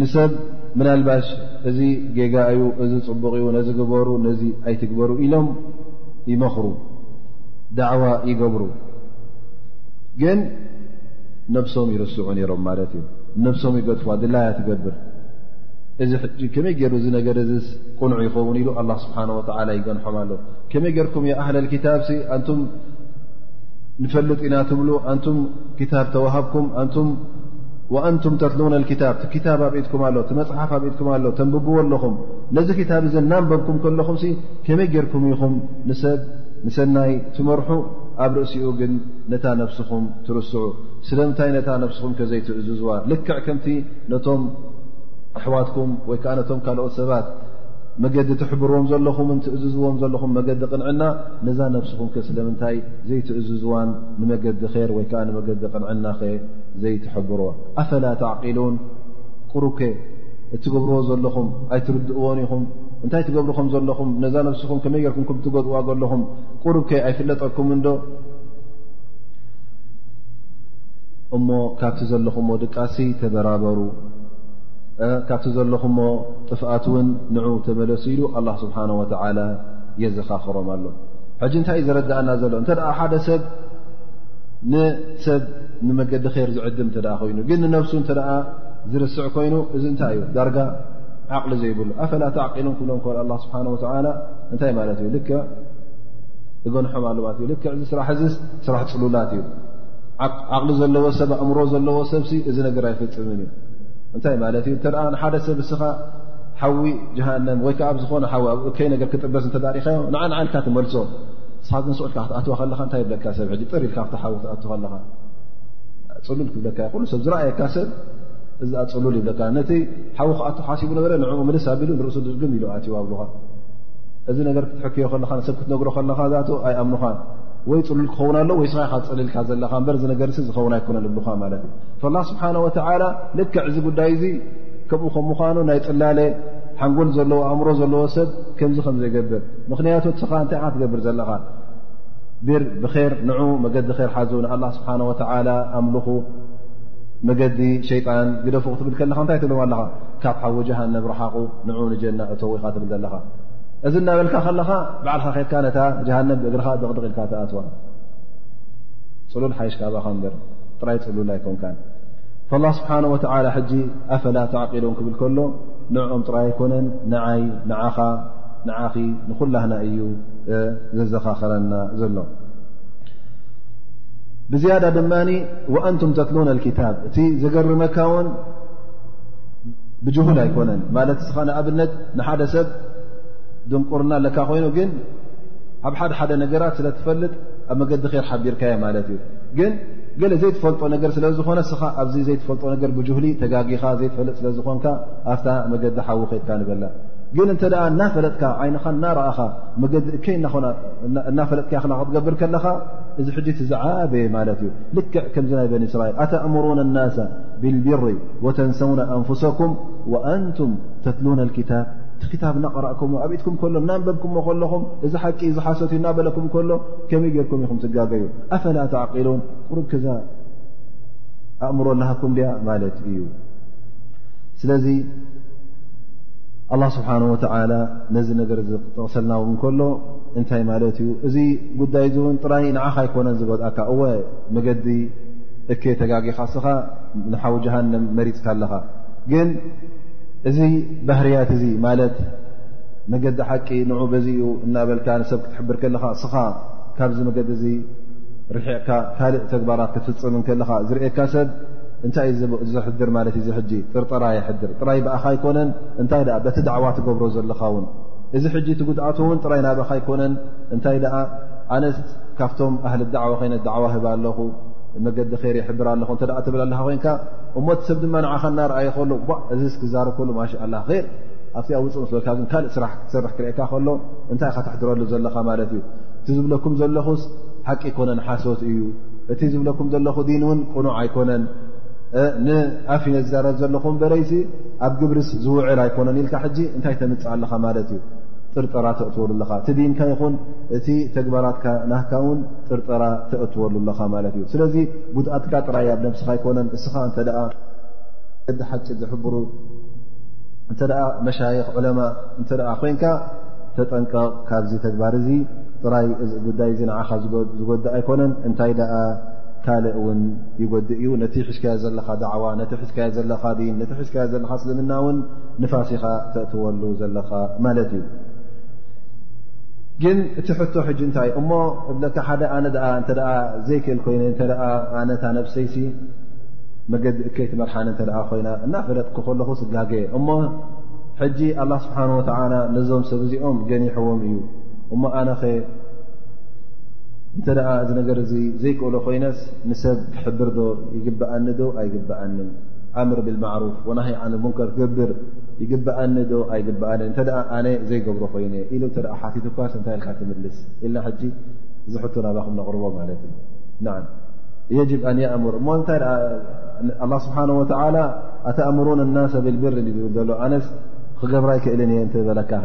ንሰብ ምናልባሽ እዚ ጌጋ እዩ እዚ ፅቡቕ እዩ ነዚ ግበሩ ነዚ ኣይትግበሩ ኢሎም ይመኽሩ ዳዕዋ ይገብሩ ግን ነብሶም ይርስዑ ነይሮም ማለት እዩ ነብሶም ይገድፉ ኣድላያ ትገብር እዚ ሕጂ ከመይ ገይሩ እዚ ነገር እዚ ቁኑዕ ይኸውን ኢሉ ኣላ ስብሓን ወላ ይገንሖም ኣሎ ከመይ ጌርኩም የኣህለልክታብ ኣንቱም ንፈልጥ ኢና ትብሉ ኣንቱም ክታብ ተዋሃብኩም ኣንቱም ወኣንቱም ተትሉነ ክታብ ቲ ክታብ ኣብ ኢድኩም ኣሎ እቲ መፅሓፍ ኣብ ኢድኩም ኣሎ ተንብብዎ ኣለኹም ነዚ ክታብ እዚ ናንበብኩም ከለኹም ሲ ከመይ ጌርኩም ኢኹም ንሰብ ንሰናይ ትመርሑ ኣብ ርእሲኡ ግን ነታ ነብስኹም ትርስዑ ስለምንታይ ነታ ነብስኹም ከዘይትእዝዝዋ ልክዕ ከምቲ ነቶም ኣሕዋትኩም ወይ ከዓ ነቶም ካልኦት ሰባት መገዲ ትሕብርዎም ዘለኹምን ትእዝዝዎም ዘለኹም መገዲ ቅንዕና ነዛ ነብስኹም ከ ስለምንታይ ዘይትእዝዝዋን ንመገዲ ር ወይ ከዓ ንመገዲ ቅንዕና ኸ ዘይትሕብሮ ኣፈላ ተዕቂሉን ቁሩከ እትገብርዎ ዘለኹም ኣይትርድእዎን ኢኹም እንታይ ትገብሩ ከም ዘለኹም ነዛ ነብስኹም ከመይ ገርኩም ከም ትገድዋ ዘለኹም ቁሩከ ኣይፍለጠኩም እንዶ እሞ ካብቲ ዘለኹሞ ድቃሲ ተበራበሩ ካብቲ ዘለኹሞ ጥፍኣት እውን ንዑ ተመለሱ ኢሉ ኣላ ስብሓን ወተላ የዘኻኽሮም ኣሎ ሕጂ እንታይ እዩ ዘረዳእና ዘሎ እንተ ሓደ ሰብ ንሰብ ንመገዲ ር ዝዕድም እተ ኮይኑ ግን ንነብሱ እተ ዝርስዕ ኮይኑ እዚ እንታይ እዩ ዳርጋ ዓቕሊ ዘይብሉ ኣፈላ ተዕቂሉ ክብሎም ክ ኣ ስብሓ ወላ እንታይ ማለት እዩ ልክ እገንሖም ኣለ ማት እዩ ልክ እዚ ስራሕ እዚ ስራሕ ፅሉላት እዩ ዓቕሊ ዘለዎ ሰብ ኣእምሮ ዘለዎ ሰብ እዚ ነገር ኣይፈፅምን እዩ እንታይ ማለት እዩ እተ ንሓደ ሰብ እስኻ ሓዊ ጀሃንም ወይ ከዓ ዝኾነ ሓዊ ኣብ እከይ ነገር ክጥበስ እተሪእካዮ ንዓንዓልካ ትመልሶ ንስኻ ግን ስዑልካ ክትኣትዋ ከለካ እንታይ ይብለካ ሰብ ጥር ኢልካ ክተሓዊ ክትኣ ከለኻ ፅሉል ክብለካ ዩ ኩሉ ሰብ ዝረኣየካ ሰብ እዛ ፅሉል ይብለካ ነቲ ሓዊ ክኣቶ ሓሲቡ ነበረ ንኡ ምልስ ኣቢሉ ንርእሱ ድርግም ኢሉ ኣትዎ ኣብልኻ እዚ ነገር ክትሕክዮ ከለኻ ሰብ ክትነግሮ ከለኻ ዛት ኣይኣምኑኻን ወይ ፅሉል ክኸውን ኣሎ ወይ ስኻ ካፀልልካ ዘለኻ በር እዚ ነገር ዝኸውን ኣይኮነን እብልኻ ማለት እዩ ላ ስብሓን ወተላ ልክዕ እዚ ጉዳይ እዙ ከምኡ ከም ምዃኑ ናይ ፅላለ ሓንጎል ዘለዎ ኣእምሮ ዘለዎ ሰብ ከምዚ ከም ዘይገብር ምኽንያቱ ስኻ እንታይ ክትገብር ዘለኻ ቢር ብር ንዑ መገዲ ር ሓዙ ንኣላ ስብሓ ወላ ኣምልኹ መገዲ ሸይጣን ግደፉ ክትብል ከለካ እንታይ ትብሎም ኣለኻ ካብ ሓዊ ጀሃነብ ረሓቑ ንዑ ንጀና እተው ኢኻ ትብል ዘለኻ እዚ እናበልካ ከለኻ በዓልካ ከድካ ነታ ጀሃነብ ብእግርኻ ደቕድቕ ኢልካ ተኣትዋ ፅሉል ሓይሽ ካባኻ በር ጥራይ ፅሉል ኣይኮንካ ላ ስብሓ ወላ ሕጂ ኣፈላ ተዕቂሎም ክብል ከሎ ንዕኦም ጥራይ ኣይኮነን ንዓይ ንዓኻ ንዓኺ ንኩላህና እዩ ዘዘኻኸረና ዘሎ ብዝያዳ ድማ ወኣንቱም ተትሉን ክታብ እቲ ዘገርመካ ውን ብጅሁል ኣይኮነን ማለት እስኻ ንኣብነት ንሓደ ሰብ ድንቁርና ኣለካ ኮይኑ ግን ኣብ ሓደ ሓደ ነገራት ስለ ትፈልጥ ኣብ መገዲ ር ሓቢርካዮ ማለት እዩ ግን ገለ ዘይትፈልጦ ነገር ስለ ዝኾነ እስኻ ኣብዚ ዘይትፈልጦ ነገር ብጅሁሊ ተጋጊኻ ዘይትፈልጥ ስለ ዝኾንካ ኣብታ መገዲ ሓዊ ከትካ ንበላ ግን እንተ እናፈለጥካ ዓይንኻ እናረኣኻ መገዲ እከይ እናፈለጥካ ና ክትገብር ከለኻ እዚ ሕጂ ትዝዓበ ማለት እዩ ልክዕ ከምዚ ናይ በኒ እስራኤል ኣተእምሩን ናሳ ብልቢሪ ወተንሰውነ ኣንፍሰኩም ወኣንቱም ተትሉነ ክታብ እቲ ክታብ እናቀረእኩም ኣብኢትኩም ከሎ እናንበብኩምዎ ከለኹም እዚ ሓቂ ዝሓሰት እዩ እናበለኩም ከሎ ከመይ ጌርኩም ኢኹም ትጋገዩ ኣፈላ ተዕቂሉን ቁሩብ ከዛ ኣእምሮ ላሃኩም ድያ ማለት እዩ ስለዚ ኣላ ስብሓን ወተላ ነዚ ነገር እ ክጠቕሰልና ውን ከሎ እንታይ ማለት እዩ እዚ ጉዳይ እዚ እውን ጥራይ ንዓኻ ኣይኮነን ዝጎድኣካ እወ መገዲ እከ ተጋጊኻ ስኻ ንሓዊ ጀሃንም መሪፅካ ኣለኻ ግን እዚ ባህርያት እዚ ማለት መገዲ ሓቂ ንዑ በዚ ዩ እናበልካ ንሰብ ክትሕብር ከለኻ ስኻ ካብዚ መገዲ እዚ ርሒቕካ ካልእ ተግባራት ክትፍፅም ከለኻ ዝርእካ ሰብ እንታይ እዩ ዘሕድር ማለት እዩ ሕጂ ጥርጠራ የሕድር ጥራይ ብኣኻ ኣይኮነን እንታይ ኣ በቲ ዳዕዋ ትገብሮ ዘለኻ ውን እዚ ሕጂ እቲ ጉድኣት እውን ጥራይ ናብኻ ኣይኮነን እንታይ ደኣ ኣነ ካብቶም ኣህሊ ዳዕዋ ኮይነ ዳዕዋ ህብ ኣለኹ መገዲ ር ይሕብር ኣለኹ እተ ትብል ኣለካ ኮይንካ እሞ እቲ ሰብ ድማ ንዓኻ እናርኣየ ከሎ እዚ ክዛረብ ከሉ ማሽ ኣላ ር ኣብቲ ኣ ውፅእ ምስበልካ ግን ካልእ ስራሕ ክትሰርሕ ክርእካ ከሎ እንታይ ካ ተሕድረሉ ዘለኻ ማለት እዩ እቲ ዝብለኩም ዘለኹስ ሓቂ ኮነን ሓሶት እዩ እቲ ዝብለኩም ዘለኹ ዲን እውን ቅኑዕ ኣይኮነን ንኣፍ ዝዛረብ ዘለኹ በረይሲ ኣብ ግብርስ ዝውዕል ኣይኮነን ኢልካ ሕጂ እንታይ ተምፅእ ኣለኻ ማለት እዩ ጥርጠራ ተእትወሉ ኣለኻ እቲ ዲንካ ይኹን እቲ ተግባራትካ ናህካ እውን ጥርጠራ ተእትወሉ ኣለኻ ማለት እዩ ስለዚ ጉድኣትካ ጥራይ ኣብ ነብስኻ ኣይኮነን እስኻ እተ ገዲ ሓቂ ዝሕብሩ እንተ መሻይኽ ዑለማ እንተ ኮይንካ ተጠንቀቕ ካብዚ ተግባር እዚ ጥራይ እዚ ጉዳይ እዚ ንዓኻ ዝጎድእ ኣይኮነን እንታይ ደኣ ካልእ እውን ይጎድእ እዩ ነቲ ሒዝካዮ ዘለኻ ዳዕዋ ነቲ ሒዝካዮ ዘለኻ ዲን ነቲ ሒዝካዮ ዘለኻ እስልምና እውን ንፋሲኻ ተእትወሉ ዘለኻ ማለት እዩ ግን እቲ ሕቶ ሕጂ እንታይ እሞ እብለካ ሓደ ኣነ ኣ እተ ዘይክእል ኮይነ እተ ኣነታ ነብሰይሲ መገዲ እከይቲ መርሓኒ እተ ኮይና እናፈለጥኩ ከለኹ ስጋገ እሞ ሕጂ ኣላ ስብሓን ወተላ ነዞም ሰብ እዚኦም ገኒሕዎም እዩ እሞ ኣነኸ እንተ ደኣ እዚ ነገር እዚ ዘይክእሎ ኮይነስ ንሰብ ክሕብር ዶ ይግብኣኒ ዶ ኣይግብኣንን ኣምር ብልማዕሩፍ ወናሃ ዓን ሙንከር ክገብር ይግብኣኒ ዶ ኣይግብኣኒ እንተ ኣነ ዘይገብሮ ኮይነ ኢሉ እተ ሓቲትኳስ እንታይ ኢልካ ትምልስ ኢልና ሕጂ እዚ ሕቶ ናባኹም ነቕርቦ ማለት እዩ ን የጅብ ኣን የእምር እሞ እንታይ ኣላ ስብሓን ወተላ ኣተእምሩን እናሰ ብልብር ዩ ዝብል ዘሎ ኣነስ ክገብራ ኣይክእልን እየ እንተበለካኸ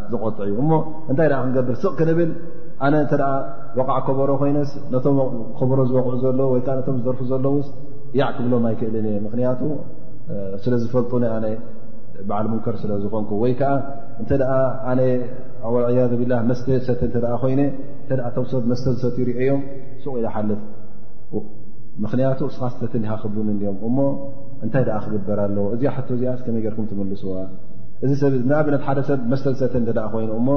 ዝቆጥ እዩ እሞ እንታይ ደ ክንገብር ስቕ ክንብል ኣነ እተ ወቓዕ ከበሮ ኮይነስ ነቶም ከበሮ ዝወቕዑ ዘለዉ ወይ ከዓ ነቶም ዝደርፉ ዘለዉስ ያዕ ክብሎም ኣይክእልን እየ ምክንያቱ ስለ ዝፈልጡኒ ኣነ በዓል ሙንከር ስለ ዝኾንኩ ወይ ከዓ እንተ ኣነ ኣወልዕያዙ ብላ መስተ ሰተ እተ ኮይነ እተ ቶም ሰብ መስተ ዝሰት ይርኦ እዮም ሱቕ ኢለ ሓልፍ ምክንያቱ እስኻ ስተትን ሃክብሉን እኦም እሞ እንታይ ደኣ ክግበር ኣለዎ እዚኣ ሕቶ እዚኣ ስከመይ ገርኩም ትምልስዋ እዚ ሰብ ንኣብነት ሓደ ሰብ መስተ ዝሰተ እተ ኮይኑ እሞ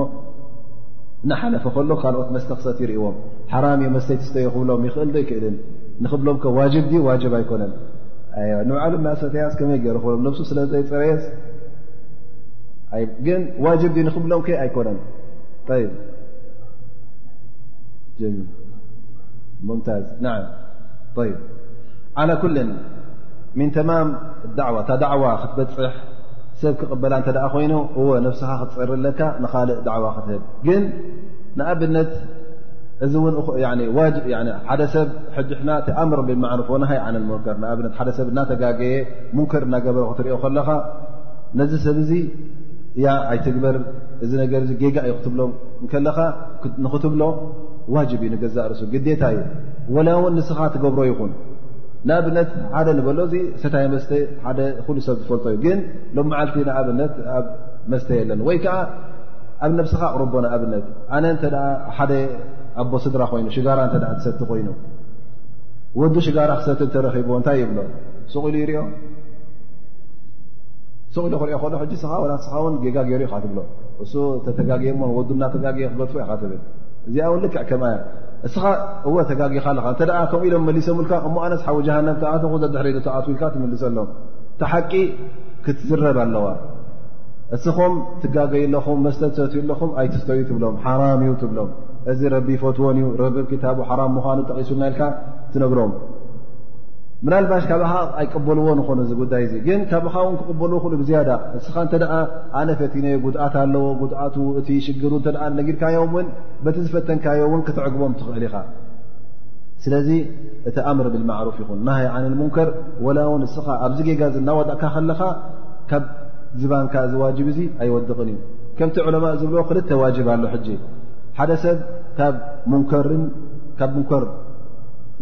እናሓለፈ ከሎ ካልኦት መስተ ክሰት ይርእዎም ሓራም ዮ መስተይ ትስተዮ ክብሎም ይኽእል ዶ ኣይክእልን ንክብሎም ከ ዋጅብ ዩ ዋጅብ ኣይኮነን ንባዕሉ እናሰተያስ ከመይ ገይሩ ክብሎም ነብሱ ስለ ዘይፅረየስ ግን ዋጅብ ዩ ንክብሎም ከ ኣይኮነን ይ ሙምታዝ ና ይ ዓላ ኩልን ምን ተማም ዳዕዋ እታ ዳዕዋ ክትበፅሕ ሰብ ክቕበላ እተ ኮይኑ እወ ነብስኻ ክትፀሪ ኣለካ ንካልእ ዳዕዋ ክትህብ ግን ንኣብነት እዚ ውን ሓደ ሰብ ሕና ኣምር ብማዕሩፍ ወናሃይ ዓነ መከር ንኣብነት ሓደ ሰብ እናተጋገየ ሙንከር እናገበረ ክትሪኦ ከለኻ ነዚ ሰብ እዚ እያ ኣይትግበር እዚ ነገር ዚ ጌጋ እዩ ክትብሎ ከለኻ ንክትብሎ ዋጅብ እዩ ንገዛእ ርእሱ ግዴታ እዩ ወላ እውን ንስኻ ትገብሮ ይኹን ንኣብነት ሓደ ንበሎ እዚ ሰታይመስተ ሓደ ኩሉ ሰብ ዝፈልጦ እዩ ግን ሎም መዓልቲ ንኣብነት ኣብ መስተ የለን ወይ ከዓ ኣብ ነብስኻ ኣቕርቦ ንኣብነት ኣነ እተ ሓደ ኣቦ ስድራ ኮይኑ ሽጋራ እተ ትሰቲ ኮይኑ ወዲ ሽጋራ ክሰቲ እተረኪብዎ እንታይ ይብሎ ስቕሉ ይርኦ ስቕሉ ክሪኦ ከሎ ሕጂ ስኻ ናስኻ ውን ጌጋ ገይሩ ኢካ ትብሎ እሱ ተተጋግየሞን ወዱ እናተጋግየ ክገድፎ ኢካ ትብል እዚኣ ውን ልክዕ ከምያ እስኻ እወ ተጋጊኻ ኣለኻ እተ ከምኡ ኢሎም መሊሶምልካ እሞ ኣነስ ሓዊ ጀሃነብ ተኣተኹ ዘድሕሪ ዶ ተኣት ኢልካ ትምልሰሎም እቲ ሓቂ ክትዝረብ ኣለዋ እስኹም ትጋገዩ ኣለኹም መስተ ትሰትዩ ኣለኹም ኣይትስተዩ ትብሎም ሓራም እዩ ትብሎም እዚ ረቢ ፈትዎን እዩ ረቢ ክታቡ ሓራም ምዃኑ ጠቒሱና ኢልካ ትነግሮም ምናልባሽ ካብኻ ኣይቀበልዎ ንኾኑ እዚ ጉዳይ እዚ ግን ካብኻ ውን ክቕበሉ ክሉ ብዝያዳ እስኻ እተ ኣነ ፈቲነዮ ጉድኣት ኣለዎ ጉድኣቱ እቲ ሽግሩ እተ ነጊርካዮም ውን በቲ ዝፈተንካዮ እውን ክትዕግቦም ትኽእል ኢኻ ስለዚ እቲ ኣምር ብልማዕሩፍ ይኹን ናሃ ዓን ልሙንከር ወላ እውን እስኻ ኣብዚ ጌጋ ዚ እናወዳእካ ከለኻ ካብ ዝባንካ እዚ ዋጅብ እዙ ኣይወድቕን እዩ ከምቲ ዕለማء ዝብልዎ ክልተ ዋጅብ ኣሎ ሕጂ ሓደ ሰብ ካብ ሙንከርን ካብ ሙንከር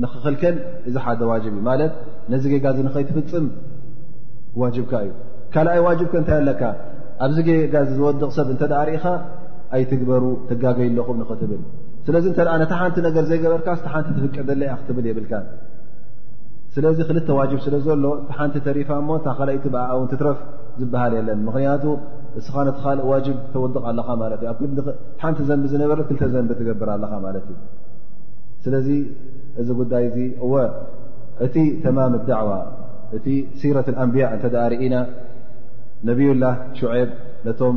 ንኽኽልከል እዚ ሓደ ዋጅብ እዩ ማለት ነዚ ጌጋ ዚ ንኸይትፍፅም ዋጅብካ እዩ ካልኣይ ዋጅብከ እንታይ ኣለካ ኣብዚ ጌጋ ዚ ዝወድቕ ሰብ እንተ ርኢኻ ኣይትግበሩ ተጋገዩ ኣለኹም ንኽትብል ስለዚ እተ ነቲ ሓንቲ ነገር ዘይገበርካ ቲ ሓንቲ ትፍቀደለ እያ ክትብል የብልካ ስለዚ ክልተ ዋጅብ ስለ ዘሎ እቲ ሓንቲ ተሪፋ እሞ እታ ካልይቲ ብኣ ውን ትትረፍ ዝበሃል የለን ምክንያቱ እስኻ ነቲ ካልእ ዋጅብ ተወድቕ ኣለኻ ማለት እዩ ኣብ ሓንቲ ዘንቢ ዝነበረ ክልተ ዘንቢ ትገብር ኣለኻ ማለት እዩ ስለዚ እዚ ጉዳይ እዚ እወ እቲ ተማም ዳዕዋ እቲ ሲረት ኣንብያ እንተ ርእና ነብዩላ ሸዔብ ነቶም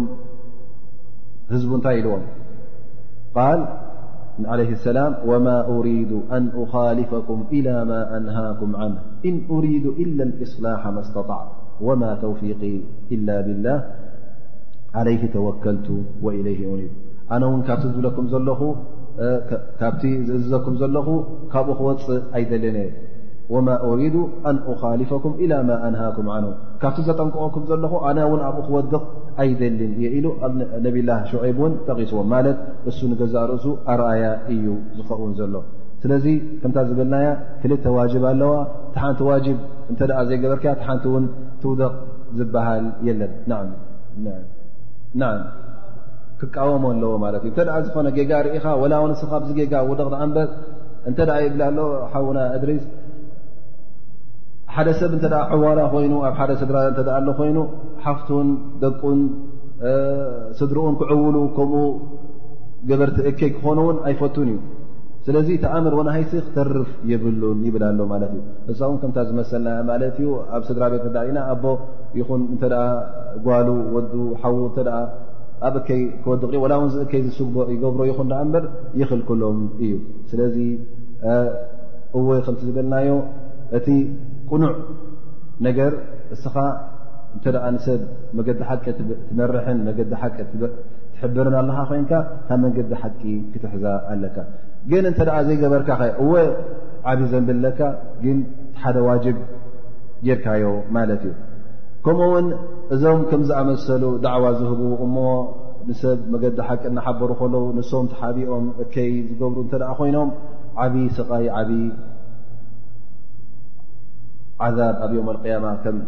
ህዝቡ እንታይ ኢልዎም ቃል ዓለይ ሰላም ወማ ኡሪዱ ኣን ኻልፈኩም ኢላ ማ ኣንሃኩም ዓን እን ኡሪዱ ኢላ እስላሓ መስተጣዕ ወማ ተውፊቂ ኢላ ብላህ ዓለይ ተወከልቱ ወኢለይ ኒብ ኣነ እውን ካብቲ ዝብለኩም ዘለኹ ካብቲ ዝእዝዘኩም ዘለኹ ካብኡ ክወፅእ ኣይደልን እየ ወማ ኡሪዱ ኣን ኻልፈኩም ኢላ ማ ኣንሃኩም ዓን ካብቲ ዘጠንቀቐኩም ዘለኹ ኣነ እውን ኣብኡ ክወድቕ ኣይደልን እየ ኢሉ ኣብ ነብላ ሸዔብ እውን ጠቒስዎም ማለት እሱ ንገዛእ ርእሱ ኣርኣያ እዩ ዝኸውን ዘሎ ስለዚ ከምታ ዝበልናያ ክልተ ዋጅብ ኣለዋ እቲ ሓንቲ ዋጅብ እንተ ዘይገበርክ እቲ ሓንቲ እውን ትውደቕ ዝበሃል የለን ን ክቃወሞ ኣለዎ ማለት እዩ እተ ዝኾነ ጌጋ ርኢኻ ወላ ውን እስኻ ብዚ ጌጋ ውደቕ ዳኣ እንበር እንተ ይብላ ኣሎ ሓውና እድሪስ ሓደ ሰብ እተ ዕዋላ ኮይኑ ኣብ ሓደ ስድራ እተ ኣሎ ኮይኑ ሓፍቱን ደቁን ስድርኡን ክዕውሉ ከምኡ ገበርቲ እከይ ክኾኑ እውን ኣይፈቱን እዩ ስለዚ ተኣምር ወናሃይሲ ክተርፍ የብሉን ይብል ኣሎ ማለት እዩ እሳ እውን ከምታ ዝመሰልና ማለት እዩ ኣብ ስድራ ቤት እዳ ኢና ኣቦ ይኹን እንተ ጓሉ ወዱ ሓዉ እተ ኣብ እከይ ክወድቕ ወላ እውን ዝእከይ ዝስግቦ ይገብሮ ይኹን ዳኣ እምበር ይኽልክሎም እዩ ስለዚ እወይ ከምቲ ዝበልናዮ እቲ ቅኑዕ ነገር እስኻ እንተ ንሰብ መገዲ ሓቂ ትመርሕን መገዲ ሓቂ ትሕብርን ኣለኻ ኮይንካ ካብ መንገዲ ሓቂ ክትሕዛ ኣለካ ግን እንተ ዘይገበርካ ከ እወ ዓብ ዘንብለካ ግን ሓደ ዋጅብ ጌርካዮ ማለት እዩ ከምኡ ውን እዞም ከም ዝኣመሰሉ ዳዕዋ ዝህቡ እሞ ንሰብ መገዲ ሓቂ እናሓበሩ ከለዉ ንሶም ተሓቢኦም እከይ ዝገብሩ እተ ኮይኖም ዓብዪ ስቓይ ዓብዪ ዓዛብ ኣብ ዮም ኣልቅያማ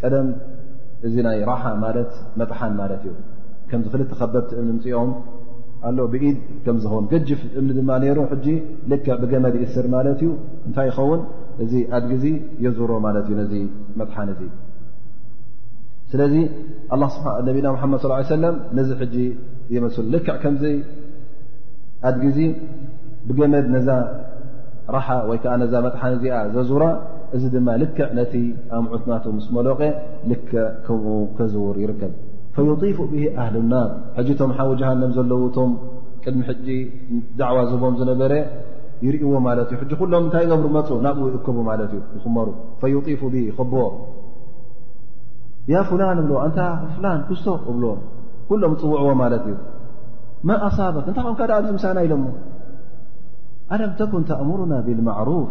ቀደም እዚ ናይ ራሓ ማለት መጥሓን ማለት እዩ ከምዚ ክልተ ከበብቲ እምኒ ምፅኦም ኣሎ ብኢድ ከምዝኸውን ገጅፍ እምኒ ድማ ነይሩ ሕጂ ልክ ብገመድ ይእስር ማለት እዩ እንታይ ይኸውን እዚ ኣድጊዚ የዙሮ ማለት እዩ ነዚ መጥሓን እዚ ስለዚ ነቢና ሓመድ ስ ሰለም ነዚ ሕጂ የመስሉ ልክዕ ከምዚ ኣድጊዚ ብገመድ ነዛ ራሓ ወይከዓ ነዛ መጥሓን እዚኣ ዘዙራ እዚ ድማ ልክዕ ነቲ ኣምዑት ናቱ ምስ መሎቀ ልክ ከምኡ ከዝውር ይርከብ ፈዩጢፉ ብሂ ኣህል ናር ሕጂ ቶም ሓዊ ጀሃንም ዘለዉ ቶም ቅድሚ ሕጂ ዳዕዋ ዝህቦም ዝነበረ ይርእዎ ማለት እዩ ሕጂ ኩሎም እንታይ ይገብሩ መፁ ናብኡ ይእከቡ ማለት እዩ ንክመሩ ፈዩጢፉ ብ ይኸብዎ ያ ፍላን እብልዎ ኣንታ ፍላን ክስቶ እብልዎ ኩሎም ፅውዕዎ ማለት እዩ ማ ኣሳበት እንታይ ኮም ካ ኣብዚ ምሳና ኢሎሞ ኣለም ተኩን ተእምሩና ብልማዕሩፍ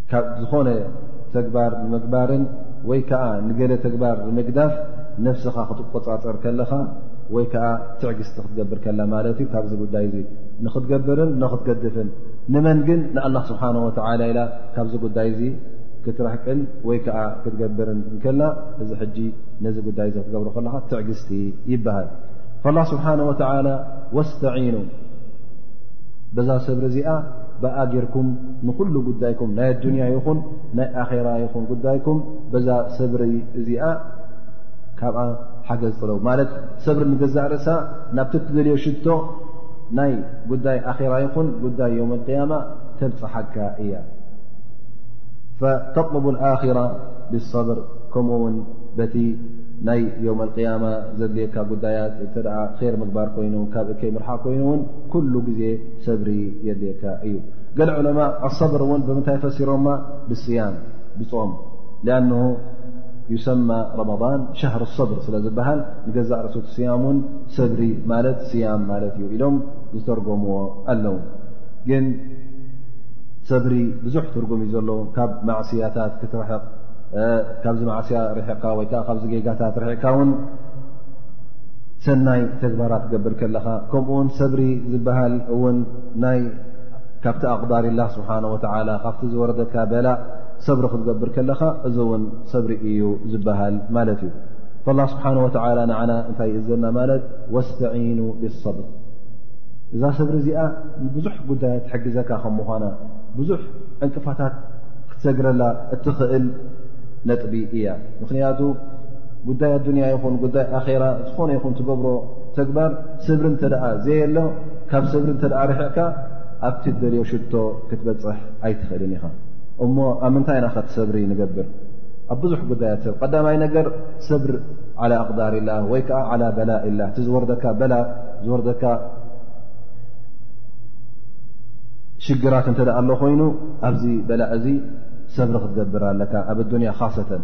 ካብ ዝኾነ ተግባር ንምግባርን ወይ ከዓ ንገለ ተግባር ንምግዳፍ ነፍስኻ ክትቆፃፀር ከለኻ ወይ ከዓ ትዕግስቲ ክትገብር ከላ ማለት እዩ ካብዚ ጉዳይ እዙ ንክትገብርን ንክትገድፍን ንመን ግን ንኣላ ስብሓን ወተላ ኢላ ካብዚ ጉዳይ እዙ ክትረሕቅን ወይ ከዓ ክትገብርን እንከላ እዚ ሕጂ ነዚ ጉዳይ እዚ ክትገብሩ ከለካ ትዕግስቲ ይበሃል ላ ስብሓን ወተላ ወስተዒኑ በዛ ሰብሪ እዚኣ ብኣ ጌርኩም ንኹሉ ጉዳይኩም ናይ ኣዱንያ ይኹን ናይ ኣኼራ ይኹን ጉዳይኩም በዛ ሰብሪ እዚኣ ካብኣ ሓገዝ ጥረቡ ማለት ሰብሪ ንገዛእ ርእሳ ናብቲ እትደልዮ ሽቶ ናይ ጉዳይ ኣኼራ ይኹን ጉዳይ ዮም ኣቅያማ ተብፅሓካ እያ ፈተጥልቡ ኣራ ብሰብር ከምኡ ውን በቲ ናይ ዮም ኣቅያማ ዘድልየካ ጉዳያት እተ ር ምግባር ኮይኑ ካብ እከይ ምርሓቅ ኮይኑ ውን ኩሉ ግዜ ሰብሪ የድልየካ እዩ ገለ ዑለማ ኣሰብር እውን ብምንታይ ፈሲሮማ ብስያም ብፆም ሊኣን ዩሰማ ረመን ሻሃር ሰብር ስለ ዝበሃል ንገዛእ ርእሱ ስያም እውን ሰብሪ ማለት ስያም ማለት እዩ ኢሎም ዝተርጎምዎ ኣለው ግን ሰብሪ ብዙሕ ትርጉም እዩ ዘሎ ካብ ማዕስያታት ክትርሕቕ ካብዚ ማዕስያ ርሕቕካ ወይከዓ ካብዚ ጌጋታት ርሕቕካ እውን ሰናይ ተግባራት ትገብር ከለኻ ከምኡ ውን ሰብሪ ዝበሃል እውን ናይ ካብቲ ኣቕዳሪ ላ ስብሓን ወተላ ካብቲ ዝወረደካ በላ ሰብሪ ክትገብር ከለኻ እዚ እውን ሰብሪ እዩ ዝበሃል ማለት እዩ ላ ስብሓን ወተላ ንዓና እንታይ እዘና ማለት ወስተዒኑ ብሰብሪ እዛ ሰብሪ እዚኣ ብዙሕ ጉዳያት ትሕግዘካ ከም ምኳና ብዙሕ ዕንቅፋታት ክትሰግረላ እትኽእል ነጥቢ እያ ምክንያቱ ጉዳይ ኣዱንያ ይኹን ጉዳይ ኣኼራ ዝኾነ ይኹን ትገብሮ ተግባር ስብሪ እንተ ደኣ ዘየሎ ካብ ስብሪ እንተ ደኣ ርሕቕካ ኣብቲ ደልዮ ሽቶ ክትበፅሕ ኣይትኽእልን ኢኻ እሞ ኣብ ምንታይ ኢና ኸቲ ሰብሪ ንገብር ኣብ ብዙሕ ጉዳያት ሰብ ቀዳማይ ነገር ስብሪ ዓላ ኣቕዳር ላ ወይ ከዓ ዓላ በላ ኢላ እቲ ዝወርደካ በላ ዝወርደካ ሽግራት እንተ ደኣ ኣሎ ኮይኑ ኣብዚ በላ እዚ ሰብሪ ክትገብር ኣለካ ኣብ ኣዱንያ ካሰተን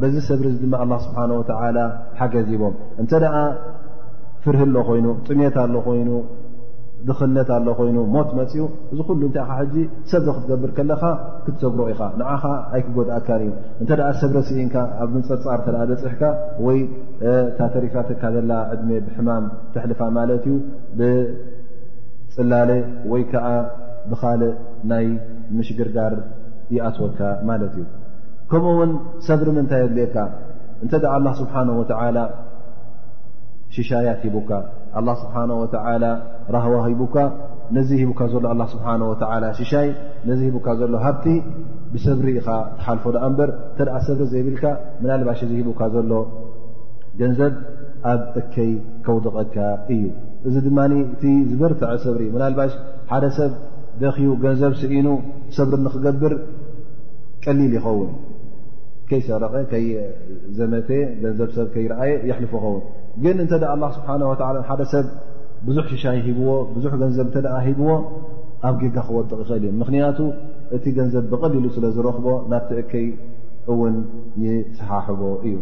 በዚ ሰብሪ እዚ ድማ ኣላ ስብሓን ወተዓላ ሓገዝ ሂቦም እንተ ደኣ ፍርህ ኣሎ ኮይኑ ጥሜት ኣሎ ኮይኑ ድኽነት ኣሎ ኮይኑ ሞት መፅኡ እዚ ኩሉ እንታይ ኻ ሕጂ ሰብሪ ክትገብር ከለኻ ክትሰግሮ ኢኻ ንዓኻ ኣይክጎድኣካን እዩ እንተ ደኣ ሰብሪ ስኢንካ ኣብ ምንፀፃር እተ በፅሕካ ወይ እታ ተሪፋትካ ዘላ ዕድሜ ብሕማም ተሕልፋ ማለት እዩ ብፅላለ ወይ ከዓ ብኻልእ ናይ ምሽግርጋር ይኣትወካ ማለት እዩ ከምኡ ውን ሰብሪ ምንታይ የድልየካ እንተ ኣላ ስብሓን ወተላ ሽሻያት ሂቡካ ኣላ ስብሓን ወተላ ራህዋ ሂቡካ ነዚ ሂቡካ ዘሎ ኣላ ስብሓ ወላ ሽሻይ ነዚ ሂቡካ ዘሎ ሃብቲ ብሰብሪ ኢኻ ትሓልፎ ዳኣ እምበር እንተ ሰብሪ ዘይብልካ ምናልባሽ እዚ ሂቡካ ዘሎ ገንዘብ ኣብ እከይ ከውድቐካ እዩ እዚ ድማ እቲ ዝበርትዐ ሰብሪ ምናልባሽ ሓደ ሰብ ደክዩ ገንዘብ ስኢኑ ሰብሪ ንክገብር ቀሊል ይኸውን ከይሰረቐ ከይዘመተ ገንዘብ ሰብ ከይረኣየ የሕልፎ ኸውን ግን እንተ ኣላ ስብሓን ወላ ሓደ ሰብ ብዙሕ ሽሻይ ሂብዎ ብዙሕ ገንዘብ እተ ሂብዎ ኣብ ጌጋ ክወጥቕ ይኽእል እዩ ምኽንያቱ እቲ ገንዘብ ብቐሊሉ ስለ ዝረኽቦ ናብቲ እከይ እውን ይሰሓሕቦ እዩ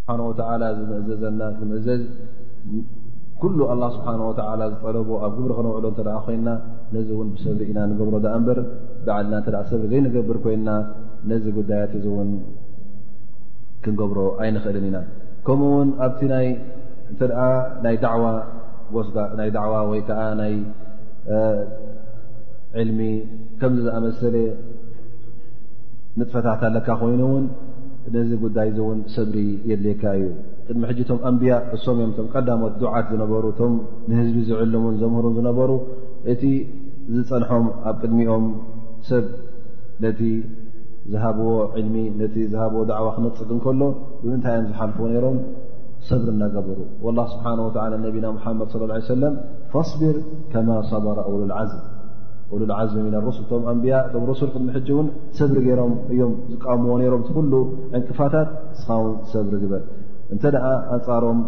ስብሓን ወላ ዝመእዘዘና ክንእዘዝ ኩሉ ኣላ ስብሓን ወላ ዝጠለቦ ኣብ ግብሪ ክነውዕሎ እተ ኮይና ነዚ እውን ብሰብሪ ኢና ንገብሮ ዳኣ እምበር ባዕልና እተ ሰብሪ ዘይንገብር ኮይና ነዚ ጉዳያት እዚ እውን ክንገብሮ ኣይንኽእልን ኢና ከምኡ ውን ኣብቲ ናይ እተ ናይ ዳዕዋ ጎስጋ ናይ ዳዕዋ ወይ ከዓ ናይ ዕልሚ ከምዚ ዝኣመሰለ ንጥፈታት ኣለካ ኮይኑ እውን ነዚ ጉዳይ እዚ እውን ሰብሪ የድልካ እዩ ቅድሚ ሕጂ እቶም ኣንብያ እሶም እዮም እቶም ቀዳሞት ዱዓት ዝነበሩ እቶም ንህዝቢ ዝዕልሙን ዘምህሩን ዝነበሩ እቲ ዝጸንሖም ኣብ ቅድሚኦም ሰብ ነቲ ዝሃብዎ ዕልሚ ነቲ ዝሃብዎ ዳዕዋ ክነጽግ እንከሎ ብምንታይ እዮም ዝሓልፍዎ ነይሮም ሰብሪ እናገበሩ ላ ስብሓን ወላ ነቢና ሙሓመድ ለ ላ ሰለም ፈስቢር ከማ ሰበራ ሉልዓዝም ሉልዓዝም ኢና ሩሱል እቶም ኣንብያ እቶም ሩሱል ቅድሚ ሕጂ እውን ሰብሪ ገይሮም እዮም ዝቃምዎ ነይሮም እቲ ኩሉ ዕንቅፋታት እስኻውን ሰብሪ ግበር እንተ ደኣ ኣንጻሮም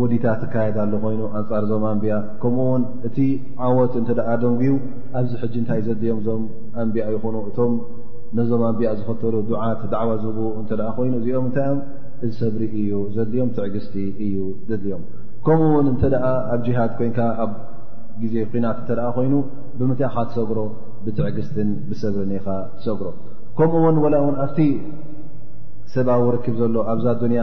ወዲታት ትካየድ ኣሎ ኮይኑ ኣንፃር ዞም ኣንብያ ከምኡ ውን እቲ ዓወት እንተ ደንጉዩ ኣብዚ ሕጂ እንታይ ዘድዮም ዞም ኣንብያ ይኹኑ እቶም ነዞም ኣንብያ ዝኸተሉ ዱዓት ዳዕዋ ዝቡ እንተ ኮይኑ እዚኦም እንታይ እዮም እዚ ሰብሪ እዩ ዘድዮም ትዕግስቲ እዩ ዘድዮም ከምኡ ውን እንተ ኣብ ጅሃድ ኮንካ ኣብ ግዜ ኩናት እተ ኮይኑ ብምንታይ ኢኻ ትሰግሮ ብትዕግስትን ብሰብርን ኢኻ ትሰግሮ ከምኡ ውን ወላ ውን ኣብቲ ሰብዊ ርክብ ዘሎ ኣብዛ ዱንያ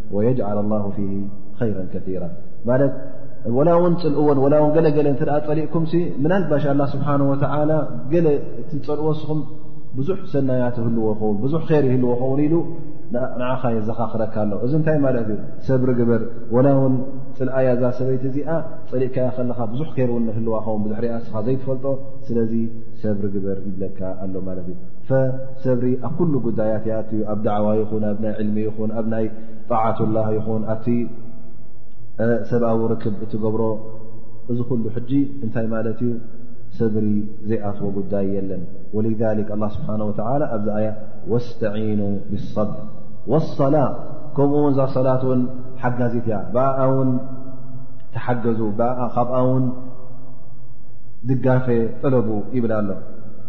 ወየጅዓል ላሁ ፊ ኸይራ ከራ ማለት ወላ እውን ፅልእዎን ወላ ውን ገለገለ እተ ፀሊእኩም ምናልባሽ ኣላ ስብሓን ወተላ ገለ እቲ ፀልእዎ ስኹም ብዙሕ ሰናያት ይህልዎ ኸውን ብዙሕ ር ይህልዎ ኸውን ኢሉ ንዓኻ የዘኻኽረካ ኣሎ እዚ እንታይ ማለት እዩ ሰብሪ ግበር ወላ ውን ፅልኣያ እዛ ሰበይቲ እዚኣ ፀሊእካያ ከለኻ ብዙሕ ር ውን ንህልዋ ኸውን ብድሕሪኣ ስኻ ዘይትፈልጦ ስለዚ ሰብሪ ግበር ይብለካ ኣሎ ማለት እዩ ሰብሪ ኣብ ኩሉ ጉዳያት ይኣ ዩ ኣብ ዳዕዋ ይኹን ኣብ ናይ ዕልሚ ይኹን ኣብ ናይ ጣዓት ላ ይኹን ኣብቲ ሰብኣዊ ርክብ እትገብሮ እዚ ኩሉ ሕጂ እንታይ ማለት እዩ ሰብሪ ዘይኣትዎ ጉዳይ የለን ወ ስብሓ ኣብዚ ኣያ ወስተኑ ብሰብር ወሰላ ከምኡ ውን እዛ ሰላት ውን ሓጋዚት እያ ብኣ ውን ተሓገዙ ካብኣ ውን ድጋፈ ጠለቡ ይብል ኣሎ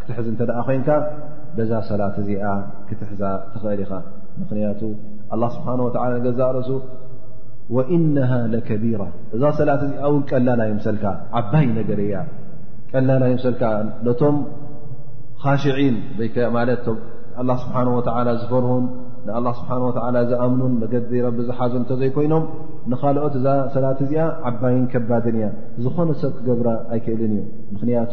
ክትሕዝ እንተ ኮይንካ በዛ ሰላት እዚኣ ክትሕዛ ትኽእል ኢኻ ምኽንያቱ ኣላ ስብሓን ወላ ንገዛ ርእሱ ወኢነሃ ለከቢራ እዛ ሰላት እዚኣ እውን ቀላል ኣይምሰልካ ዓባይ ነገር እያ ቀላል ኣይምሰልካ ነቶም ካሽዒን ማለት ኣላ ስብሓን ወላ ዝፈርሁን ንኣላ ስብሓን ወላ ዝኣምኑን መገዲ ረቢ ዝሓዙ እንተዘይኮይኖም ንካልኦት እዛ ሰላት እዚኣ ዓባይን ከባድን እያ ዝኾነ ሰብ ክገብራ ኣይክእልን እዩ ምኽንያቱ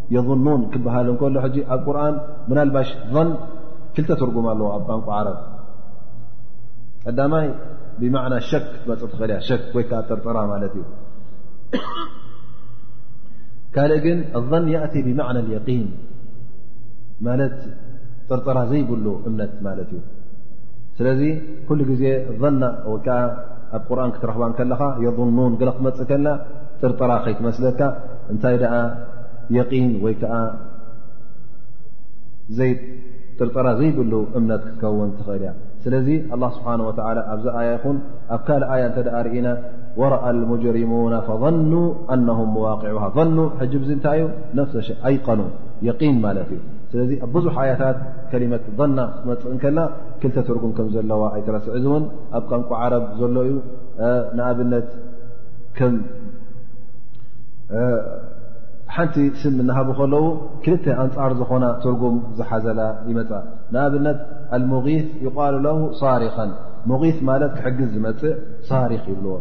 የظኑን ክበሃል እንከሎ ሕጂ ኣብ ቁርን ምናልባሽ ን ክልተ ትርጉም ኣለዎ ኣብ ቋንቋ ዓረብ ቀዳማይ ብማዕና ሸክ ክትመፅ ትኽእል እያ ሸክ ወይ ከዓ ጥርጥራ ማለት እዩ ካልእ ግን ኣظን ያእቲ ብማዕና የقን ማለት ጥርጥራ ዘይብሉ እምነት ማለት እዩ ስለዚ ኩሉ ግዜ ና ወይ ከዓ ኣብ ቁርን ክትረኽባ ከለኻ የظኑን ገለ ክትመፅእ ከና ጥርጥራ ከይትመስለካ እንታይ ደኣ የቒን ወይ ከዓ ዘይ ጥርጠራ ዘይብሉ እምነት ክትከውን ትኽእል እያ ስለዚ ኣላ ስብሓን ወተላ ኣብዚ ኣያ ይኹን ኣብ ካልእ ኣያ እንተ ደኣ ርኢና ወረኣ ልሙጅሪሙና ፈኑ ኣነሁም መዋቅዑሃ ፈኑ ሕጂ ብዚ እንታይ እዩ ነፍሰ ሸ ኣይቀኑ የቒን ማለት እዩ ስለዚ ኣብ ብዙሕ ኣያታት ከሊመት ና ክትመፅእ ከላ ክልተ ትርጉም ከም ዘለዋ ኣይትረስዕ እዚ እውን ኣብ ቋንቋ ዓረብ ዘሎ እዩ ንኣብነት ከም ሓንቲ ስም እናሃቡ ከለዉ ክልተ ኣንፃር ዝኾና ትርጉም ዝሓዘላ ይመፃ ንኣብነት ኣልሙغ ይቃሉ ለ ሳሪኸን ሙغ ማለት ክሕግዝ ዝመፅእ ሳሪኽ ይብልዎ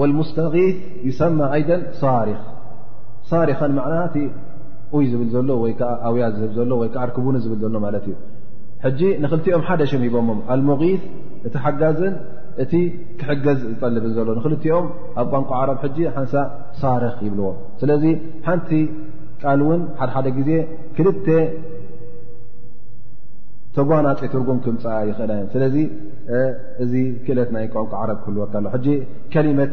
ወልሙስተغ ይሰማ ኣይደ ሳሪኽ ሳሪኸን ማና እቲ ኡይ ዝብል ዘሎ ወይከዓ ኣውያ ዝህብ ዘሎ ወይዓ ርክቡኒ ዝብል ዘሎ ማለት እዩ ሕጂ ንክልቲኦም ሓደ ሽም ሂቦሞም ኣልሙغ እቲ ሓጋዝን እቲ ክሕገዝ ዝጠልብ ዘሎ ንክልቲኦም ኣብ ቋንቋ ዓረብ ሕጂ ሓንሳ ሳርክ ይብልዎ ስለዚ ሓንቲ ቃል እውን ሓደሓደ ግዜ ክልተ ተጓናፂ ትርጉም ክምፃኣ ይኽእላ እየን ስለዚ እዚ ክእለት ናይ ቋንቋ ዓረብ ክህልወካ ኣሎ ሕጂ ከሊመት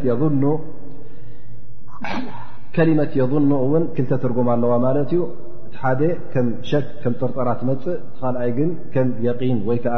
የظኑ እውን ክልተ ትርጉም ኣለዋ ማለት እዩ እቲ ሓደ ከም ሸክ ከም ጥርጠራ ትመፅእ እቲ ካልኣይ ግን ከም የቒን ወይ ከዓ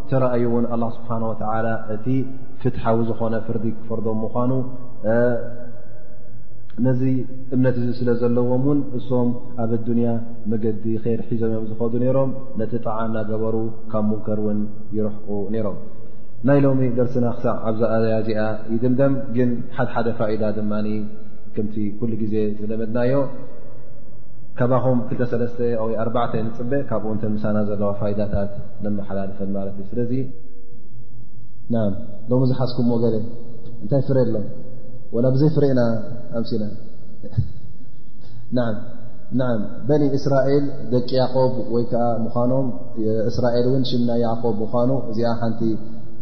ተረኣዩ እውን ኣላ ስብሓን ወተላ እቲ ፍትሓዊ ዝኾነ ፍርዲ ክፈርዶም ምኳኑ ነዚ እምነት እዚ ስለ ዘለዎም እውን እሶም ኣብ ኣዱንያ መገዲ ከር ሒዞም እዮም ዝኸዱ ነይሮም ነቲ ጣዓ እናገበሩ ካብ ሙንከር እውን ይረሕቁ ነይሮም ናይ ሎሚ ደርስና ክሳዕ ኣብዛ ኣያ እዚኣ ይድምደም ግን ሓድሓደ ፋኢዳ ድማ ከምቲ ኩሉ ግዜ ዝለመድናዮ ካባኹም ክልተሰለስተ ወይ ኣርባዕተ ንፅበ ካብኡ እንተ ምሳና ዘለዋ ፋይዳታት ነመሓላልፈን ማለት እዩ ስለዚ ና ሎሚ ዝሓዝኩሞ ገለ እንታይ ፍረ ኣሎ ወላ ብዘይ ፍረ ኢና ኣምሲና በኒ እስራኤል ደቂ ያቆብ ወይ ከዓ ምዃኖም እስራኤል እውን ሽምና ያቆብ ምዃኑ እዚኣ ሓንቲ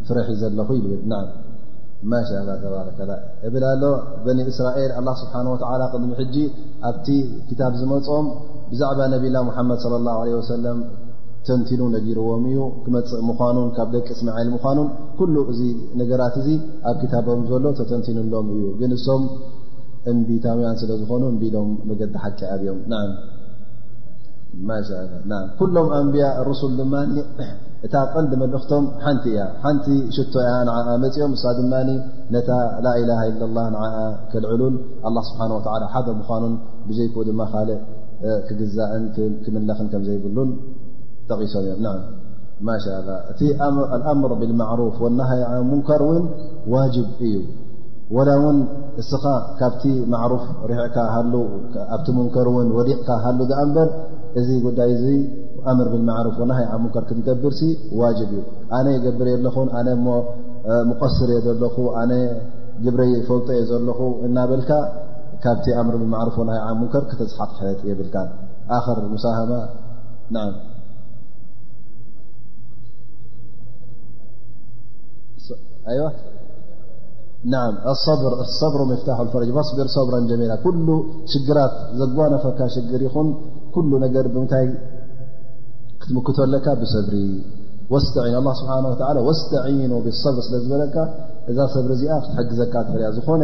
ፍረ ሒዘ ኣለኹ ይብል ና ማሻ ላ ተባረከ እብል ኣሎ በኒ እስራኤል ኣላ ስብሓን ወላ ቅድሚ ሕጂ ኣብቲ ክታብ ዝመፆም ብዛዕባ ነብላ ሙሓመድ ለ ላ ለ ወሰለም ተንቲኑ ነጊርዎም እዩ ክመፅእ ምዃኑን ካብ ደቂ እስማዒል ምዃኑን ኩሉ እዚ ነገራት እዚ ኣብ ክታቦም ዘሎ ተተንቲኑሎም እዩ ግን እሶም እምቢታውያን ስለ ዝኾኑ እምቢሎም መገዲ ሓቂ ኣብዮም ኩሎም ኣንቢያ ርሱል ድማ እታ ቀንዲ መልእኽቶም ሓንቲ እያ ሓንቲ ሽቶ እያ ንዓ መፂኦም እሳ ድማ ነታ ላኢላሃ ኢላ ላ ንዓ ከልዕሉን ኣላ ስብሓን ወላ ሓደ ምዃኑን ብዘይክ ድማ ካልእ ክግዛእን ክምለኽን ከም ዘይብሉን ጠቒሶም እዮም ማሻ ላ እቲ ኣልኣምር ብልማዕሩፍ ወናሃይ ሙንከር እውን ዋጅብ እዩ ወላ እውን እስኻ ካብቲ ማዕሩፍ ሪሕዕካ ሃሉ ኣብቲ ሙንከር እውን ወዲቕካ ሃሉ ዳኣ እምበር እዚ ጉዳይ እዚ ኣምር ብልማዕሩፍ ወናሃይ ሙንከር ክትገብርሲ ዋጅብ እዩ ኣነ ይገብር እየ ኣለኹን ኣነ እሞ ምቐስር እየ ዘለኹ ኣነ ግብረይ ፈልጦ እየ ዘለኹ እናበልካ ካብቲ ኣምር ብማዕርፍ ናይ ዓ ሙንከር ክተዝሓጥሐጥ የብልካ ኣክር ሙሳሃማ ን ኣሰብር ኣሰብር ምፍታሕ ፈረጅ ኣስቢር ሰብራ ጀሚላ ኩሉ ሽግራት ዘጓነፈካ ሽግር ይኹን ኩሉ ነገር ብምንታይ ክትምክቶ ኣለካ ብሰብሪ ወስተዒን ኣላ ስብሓን ወላ ወስተዒኑ ብሰብሪ ስለ ዝበለካ እዛ ሰብሪ እዚኣ ክትሕግዘካ ትኽእል እያ ዝኾነ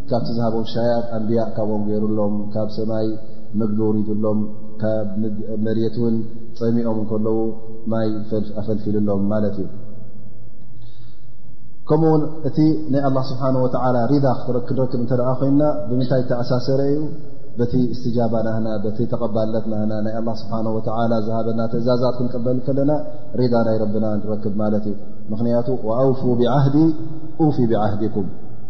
ካብቲ ዝሃቦም ሻያት ኣንብያ ካብኦም ገይሩሎም ካብ ሰማይ መግቢ ውሪዱሎም ካብ መሬት እውን ፀሚኦም እንከለዉ ማይ ኣፈልፊሉሎም ማለት እዩ ከምኡ ውን እቲ ናይ ኣላ ስብሓን ወተላ ሪዳ ክንረክብ እንተ ኮይና ብምንታይ ተኣሳሰረ እዩ በቲ እስትጃባ ናህና በቲ ተቐባልነት ናህና ናይ ኣላ ስብሓን ወተላ ዝሃበና ትእዛዛት ክንቀበል ከለና ሪዳ ናይ ረብና ንረክብ ማለት እዩ ምክንያቱ ኣውፉ ብዓህዲ ኡፊ ብዓህዲኩም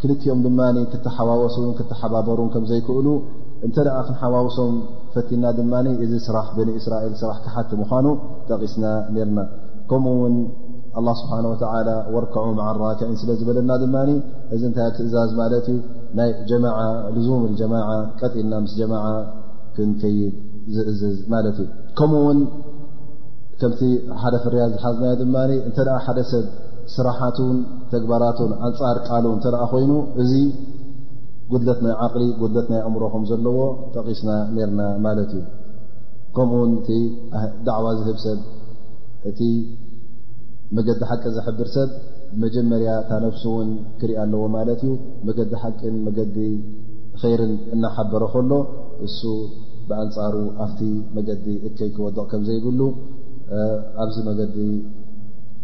ክልቲኦም ድማ ክተሓዋወሱን ክተሓባበሩን ከም ዘይክእሉ እንተ ክንሓዋውሶም ፈቲና ድማ እዚ ስራሕ በኒ እስራኤል ስራሕ ክሓቲ ምዃኑ ጠቒስና ነርና ከምኡ ውን ኣላ ስብሓን ወተላ ወርከዑ መዓራክዒን ስለ ዝበለና ድማ እዚ እንታይ ኣብ ትእዛዝ ማለት እዩ ናይ ጀማዓ ልዙም ጀማዓ ቀጢልና ምስ ጀማዓ ክንከይድ ዝእዝዝ ማለት እዩ ከምኡ ውን ከምቲ ሓደ ፍርያት ዝሓዝናዮ ድማ እንተ ሓደ ሰብ ስራሓቱን ተግባራቱን ኣንጻር ቃሉ እንተ ኮይኑ እዚ ጉድለት ናይ ዓቕሊ ጉድለት ናይ ኣእምሮ ከም ዘለዎ ጠቒስና ነርና ማለት እዩ ከምኡውን እቲ ዳዕዋ ዝህብ ሰብ እቲ መገዲ ሓቂ ዝሕብር ሰብ መጀመርያ እታ ነፍሱ እውን ክሪኣ ኣለዎ ማለት እዩ መገዲ ሓቂን መገዲ ኸይርን እናሓበረ ከሎ እሱ ብኣንጻሩ ኣብቲ መገዲ እከይ ክወድቕ ከም ዘይብሉ ኣብዚ መገዲ